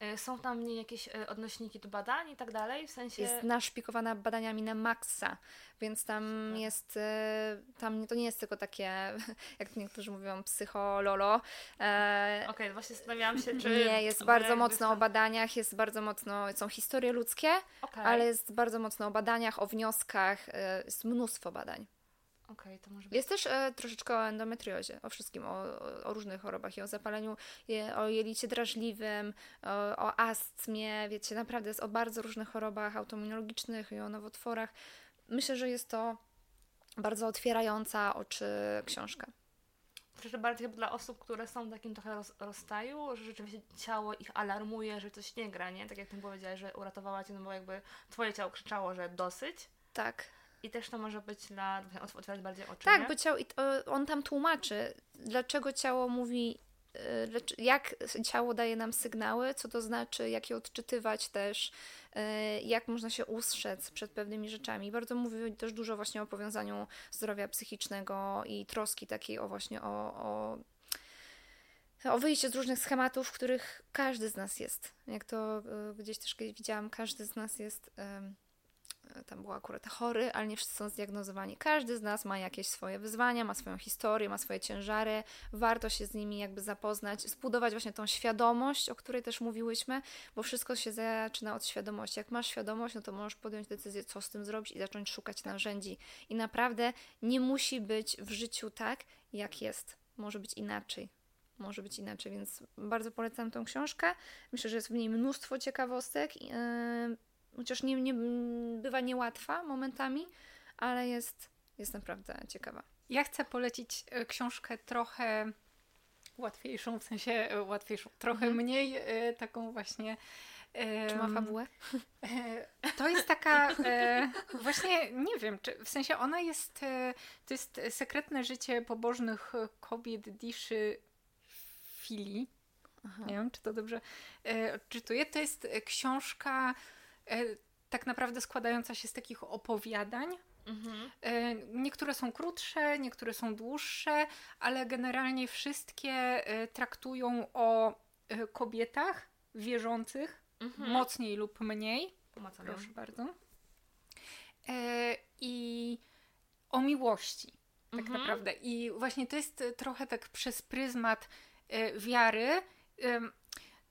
[SPEAKER 1] E, są tam jakieś e, odnośniki do badań i tak dalej, w sensie...
[SPEAKER 2] Jest naszpikowana badaniami na maksa, więc tam jest, e, tam to nie jest tylko takie, jak niektórzy mówią, psychololo.
[SPEAKER 1] E... Okej, okay, właśnie zastanawiałam się, czy...
[SPEAKER 2] Nie, jest bardzo mocno o badaniach, jest bardzo mocno, są historie ludzkie, okay. ale jest bardzo mocno o badaniach, o wnioskach, jest mnóstwo badań.
[SPEAKER 1] Okay, to może
[SPEAKER 2] być... Jest też e, troszeczkę o endometriozie, o wszystkim, o, o, różnych chorobach i o zapaleniu, je, o jelicie drażliwym, o, o astmie, wiecie, naprawdę jest o bardzo różnych chorobach autoimmunologicznych i o nowotworach. Myślę, że jest to bardzo otwierająca oczy książka.
[SPEAKER 1] Myślę, bardziej dla osób, które są w takim trochę roz, rozstaju, że rzeczywiście ciało ich alarmuje, że coś nie gra, nie? Tak jak ty powiedziałaś, że uratowała cię, no bo jakby twoje ciało krzyczało, że dosyć.
[SPEAKER 2] Tak.
[SPEAKER 1] I też to może być dla, otwierać bardziej oczy.
[SPEAKER 2] Tak, nie? bo ciało, on tam tłumaczy, dlaczego ciało mówi, y, jak ciało daje nam sygnały, co to znaczy, jak je odczytywać też, y, jak można się ustrzec przed pewnymi rzeczami. Bardzo mówi też dużo właśnie o powiązaniu zdrowia psychicznego i troski takiej o właśnie o, o o wyjście z różnych schematów, w których każdy z nas jest. Jak to y, gdzieś też widziałam, każdy z nas jest tam był akurat chory, ale nie wszyscy są zdiagnozowani. Każdy z nas ma jakieś swoje wyzwania, ma swoją historię, ma swoje ciężary. Warto się z nimi jakby zapoznać, zbudować właśnie tą świadomość, o której też mówiłyśmy, bo wszystko się zaczyna od świadomości. Jak masz świadomość, no to możesz podjąć decyzję, co z tym zrobić i zacząć szukać narzędzi. I naprawdę nie musi być w życiu tak, jak jest. Może być inaczej może być inaczej, więc bardzo polecam tą książkę. Myślę, że jest w niej mnóstwo ciekawostek. Chociaż nie, nie, bywa niełatwa momentami, ale jest, jest naprawdę ciekawa.
[SPEAKER 3] Ja chcę polecić e, książkę trochę łatwiejszą, w sensie e, łatwiejszą, trochę mhm. mniej e, taką właśnie.
[SPEAKER 2] Czy ma fabułę?
[SPEAKER 3] To jest taka, właśnie nie wiem, czy w sensie ona jest, to jest sekretne życie pobożnych kobiet Diszy Fili. Aha. Nie wiem, czy to dobrze czytuję. To jest książka tak naprawdę składająca się z takich opowiadań. Mhm. E, niektóre są krótsze, niektóre są dłuższe, ale generalnie wszystkie e, traktują o kobietach wierzących, mhm. mocniej lub mniej.
[SPEAKER 1] Pomacam.
[SPEAKER 3] Proszę bardzo. I o miłości, tak mhm. naprawdę. I właśnie to jest trochę tak przez pryzmat wiary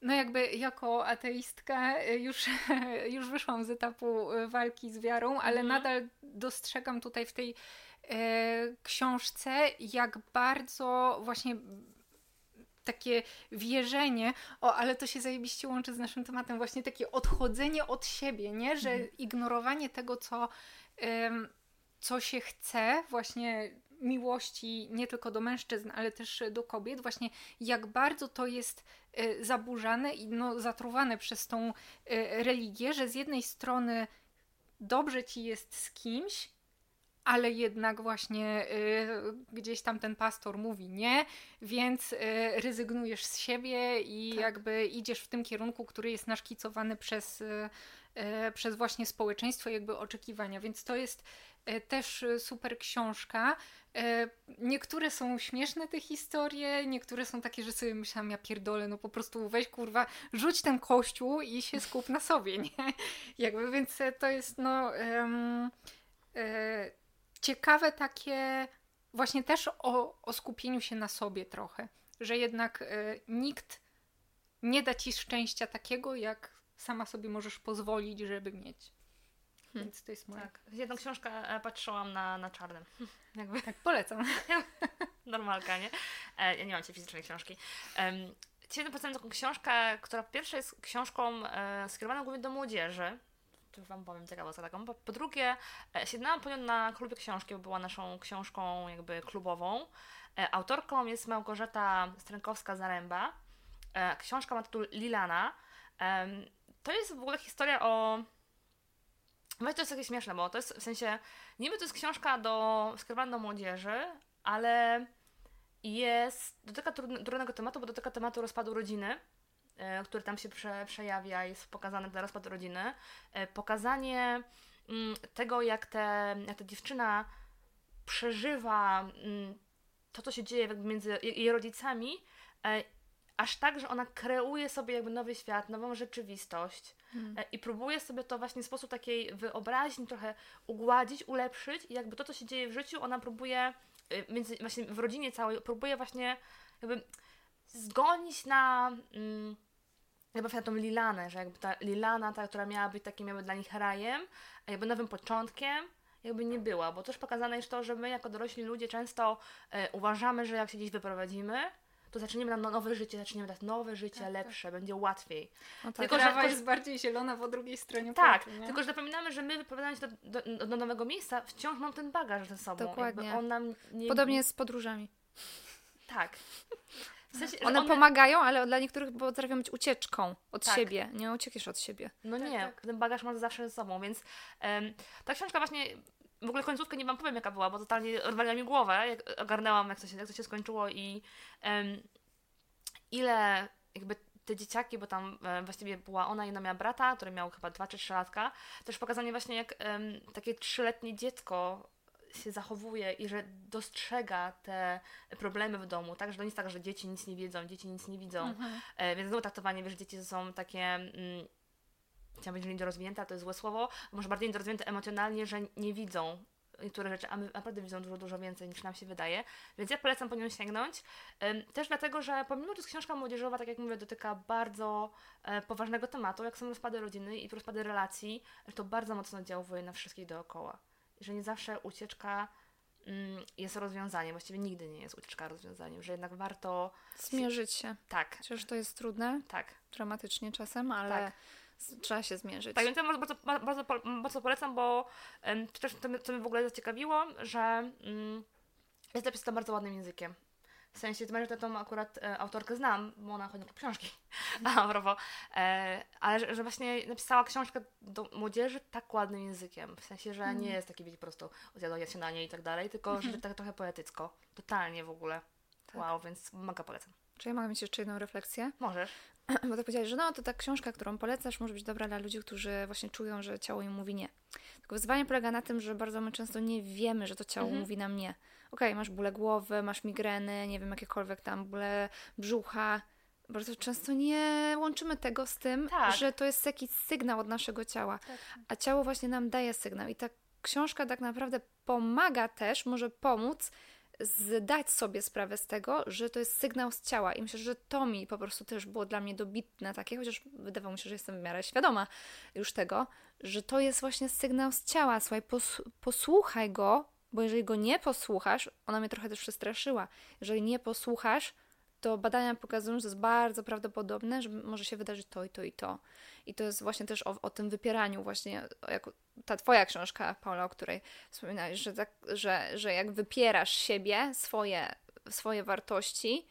[SPEAKER 3] no jakby jako ateistka y, już, już wyszłam z etapu y, walki z wiarą, ale mhm. nadal dostrzegam tutaj w tej e, książce, jak bardzo właśnie takie wierzenie, o, ale to się zajebiście łączy z naszym tematem, właśnie takie odchodzenie od siebie, nie? Że mhm. ignorowanie tego, co, co się chce, właśnie miłości nie tylko do mężczyzn, ale też do kobiet, właśnie jak bardzo to jest zaburzane i no, zatruwane przez tą e, religię, że z jednej strony dobrze ci jest z kimś, ale jednak właśnie y, gdzieś tam ten pastor mówi nie, więc y, rezygnujesz z siebie i tak. jakby idziesz w tym kierunku, który jest naszkicowany przez, y, przez właśnie społeczeństwo, jakby oczekiwania. Więc to jest też super książka. E, niektóre są śmieszne te historie, niektóre są takie, że sobie myślałam, ja pierdolę, no po prostu weź kurwa, rzuć ten kościół i się skup na sobie, nie? Jakby, więc to jest no um, e, ciekawe takie właśnie też o, o skupieniu się na sobie trochę, że jednak e, nikt nie da ci szczęścia takiego, jak sama sobie możesz pozwolić, żeby mieć. Hmm. Więc to jest moja.
[SPEAKER 1] Tak. Jedną książkę e, patrzyłam na, na czarnym.
[SPEAKER 3] Jakby. Tak, polecam.
[SPEAKER 1] Normalka, nie? E, ja nie mam cię fizycznej książki. Um, Dzisiaj napisałam taką książkę, która po pierwsze jest książką e, skierowaną głównie do młodzieży. Tu Wam powiem ciekawostkę taką. Po, po drugie, e, siednęłam po nią na klubie książki, bo była naszą książką jakby klubową. E, autorką jest Małgorzata Strękowska-Zaręba. E, książka ma tytuł Lilana. to jest w ogóle historia o Właśnie to jest takie śmieszne, bo to jest w sensie, niby to jest książka do, skierowana do młodzieży, ale jest, dotyka trudnego tematu, bo dotyka tematu rozpadu rodziny, e, który tam się prze, przejawia, jest pokazany ten rozpad rodziny. E, pokazanie mm, tego, jak, te, jak ta dziewczyna przeżywa mm, to, co się dzieje między jej rodzicami, e, aż tak, że ona kreuje sobie jakby nowy świat, nową rzeczywistość hmm. i próbuje sobie to właśnie w sposób takiej wyobraźni trochę ugładzić, ulepszyć i jakby to, co się dzieje w życiu, ona próbuje między, właśnie w rodzinie całej, próbuje właśnie jakby zgonić na mm, jakby na tą Lilanę, że jakby ta Lilana, ta, która miała być takim jakby dla nich rajem, a jakby nowym początkiem, jakby nie była, bo też pokazane jest to, że my jako dorośli ludzie często e, uważamy, że jak się gdzieś wyprowadzimy, to zaczniemy na nowe życie, zaczniemy dać nowe życie, tak, lepsze, tak. będzie łatwiej.
[SPEAKER 3] No tak. Tylko, że jest bardziej zielona po drugiej stronie
[SPEAKER 1] Tak, płaczu, tylko że zapominamy, że my wyprowadzając się do, do, do, nowego miejsca, wciąż mam ten bagaż ze sobą.
[SPEAKER 2] Dokładnie. on nam nie... Podobnie jest z podróżami.
[SPEAKER 1] Tak.
[SPEAKER 2] W sensie, one, one, pomagają, ale dla niektórych potrafią być ucieczką od tak. siebie. Nie uciekniesz od siebie.
[SPEAKER 1] No tak, nie, tak. ten bagaż masz zawsze ze sobą, więc um, ta książka właśnie w ogóle końcówkę nie wam powiem jaka była, bo totalnie rozwaliła mi głowę, jak ogarnęłam jak to się, jak to się skończyło i um, ile jakby te dzieciaki, bo tam e, właściwie była ona i ona miała brata, który miał chyba 2 czy 3 latka, też pokazanie właśnie jak um, takie trzyletnie dziecko się zachowuje i że dostrzega te problemy w domu, tak, że to nie jest tak, że dzieci nic nie wiedzą, dzieci nic nie widzą, mhm. e, więc znowu traktowanie, wiesz, dzieci są takie mm, chciałam powiedzieć, że niedorozwinięte, to jest złe słowo, może bardziej niedorozwinięte emocjonalnie, że nie widzą niektóre rzeczy, a my naprawdę widzą dużo, dużo więcej niż nam się wydaje, więc ja polecam po nią sięgnąć. Też dlatego, że pomimo, że jest książka młodzieżowa, tak jak mówię, dotyka bardzo e, poważnego tematu, jak są rozpady rodziny i rozpady relacji, to bardzo mocno oddziałuje na wszystkich dookoła. Że nie zawsze ucieczka mm, jest rozwiązaniem, właściwie nigdy nie jest ucieczka rozwiązaniem, że jednak warto...
[SPEAKER 2] Zmierzyć się.
[SPEAKER 1] Tak.
[SPEAKER 2] Chociaż to jest trudne.
[SPEAKER 1] Tak.
[SPEAKER 2] Dramatycznie czasem, ale... Tak trzeba się zmierzyć.
[SPEAKER 1] Tak, więc ja bardzo, bardzo, bardzo polecam, bo um, to też to, co mnie w ogóle zaciekawiło, że um, jest napisana bardzo ładnym językiem. W sensie, to że tą akurat e, autorkę znam, bo ona chodzi na książki, a propos, e, ale że, że, właśnie napisała książkę do młodzieży tak ładnym językiem. W sensie, że nie jest taki, wiecie, po prostu odjadła się na nie i tak dalej, tylko mm -hmm. że tak trochę poetycko. Totalnie w ogóle. Tak. Wow, więc mega polecam.
[SPEAKER 2] Czy ja mogę mieć jeszcze jedną refleksję?
[SPEAKER 1] Możesz.
[SPEAKER 2] Bo tak powiedziałeś, że no to ta książka, którą polecasz, może być dobra dla ludzi, którzy właśnie czują, że ciało im mówi nie. Tylko wyzwanie polega na tym, że bardzo my często nie wiemy, że to ciało mhm. mówi nam nie. Okej, okay, masz bóle głowy, masz migreny, nie wiem, jakiekolwiek tam bóle brzucha. Bardzo często nie łączymy tego z tym, tak. że to jest jakiś sygnał od naszego ciała. Tak. A ciało właśnie nam daje sygnał. I ta książka tak naprawdę pomaga też, może pomóc zdać sobie sprawę z tego, że to jest sygnał z ciała. I myślę, że to mi po prostu też było dla mnie dobitne takie, chociaż wydawało mi się, że jestem w miarę świadoma już tego, że to jest właśnie sygnał z ciała. Słuchaj, pos posłuchaj go, bo jeżeli go nie posłuchasz, ona mnie trochę też przestraszyła. Jeżeli nie posłuchasz, to badania pokazują, że jest bardzo prawdopodobne, że może się wydarzyć to i to i to. I to jest właśnie też o, o tym wypieraniu, właśnie ta twoja książka, Paula, o której wspominałeś, że, tak, że, że jak wypierasz siebie, swoje, swoje wartości,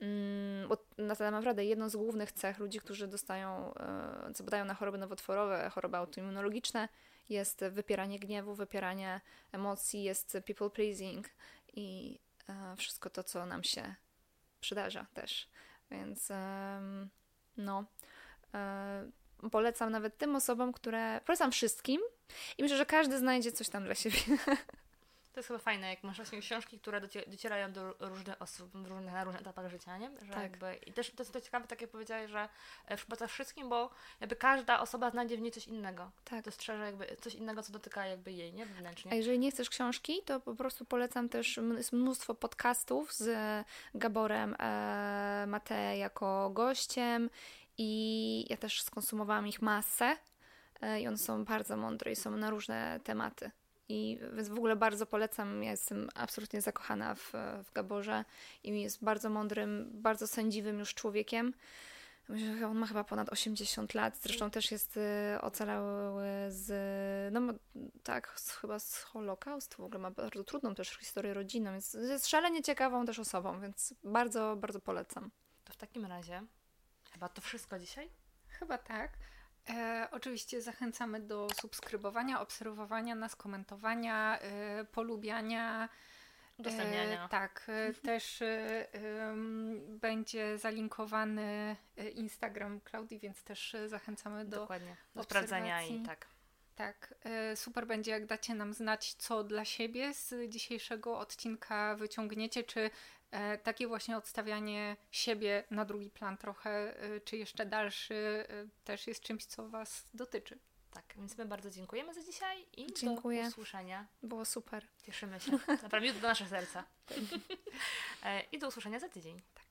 [SPEAKER 2] mm, bo na to naprawdę jedną z głównych cech ludzi, którzy dostają, e, co badają na choroby nowotworowe, choroby autoimmunologiczne, jest wypieranie gniewu, wypieranie emocji, jest people pleasing i e, wszystko to, co nam się przydarza też. Więc no, e, polecam nawet tym osobom, które. Polecam wszystkim i myślę, że każdy znajdzie coś tam dla siebie.
[SPEAKER 1] To jest chyba fajne, jak masz właśnie książki, które docierają do różnych osób różnych, na różnych etapach życia, nie? Że tak. Jakby, I też to jest to ciekawe, tak jak powiedziałeś, że e, przypada wszystkim, bo jakby każda osoba znajdzie w niej coś innego. Tak. Dostrzeże jakby coś innego, co dotyka jakby jej, nie? Wewnętrznie.
[SPEAKER 2] A jeżeli nie chcesz książki, to po prostu polecam też, jest mnóstwo podcastów z Gaborem e, Matej jako gościem i ja też skonsumowałam ich masę e, i one są bardzo mądre i są na różne tematy. I więc w ogóle bardzo polecam. Ja jestem absolutnie zakochana w, w Gaborze i jest bardzo mądrym, bardzo sędziwym już człowiekiem. Myślę, że on ma chyba ponad 80 lat. Zresztą też jest y, ocalały z, no tak, z, chyba z Holokaustu. W ogóle ma bardzo trudną też historię rodzinną, więc jest szalenie ciekawą też osobą, więc bardzo, bardzo polecam.
[SPEAKER 1] To w takim razie chyba to wszystko dzisiaj?
[SPEAKER 3] Chyba tak. E, oczywiście zachęcamy do subskrybowania, obserwowania nas, komentowania, e, polubiania.
[SPEAKER 1] Udostępniania.
[SPEAKER 3] E, tak, e, też e, będzie zalinkowany Instagram Klaudii, więc też zachęcamy do,
[SPEAKER 1] Dokładnie, do sprawdzenia i tak.
[SPEAKER 3] Tak, super będzie, jak dacie nam znać, co dla siebie z dzisiejszego odcinka wyciągniecie, czy takie właśnie odstawianie siebie na drugi plan trochę, czy jeszcze dalszy też jest czymś, co Was dotyczy.
[SPEAKER 1] Tak, więc my bardzo dziękujemy za dzisiaj i
[SPEAKER 2] Dziękuję.
[SPEAKER 1] do usłyszenia.
[SPEAKER 2] Było super.
[SPEAKER 1] Cieszymy się. Naprawdę do nasze serca. I do usłyszenia za tydzień.
[SPEAKER 3] Tak.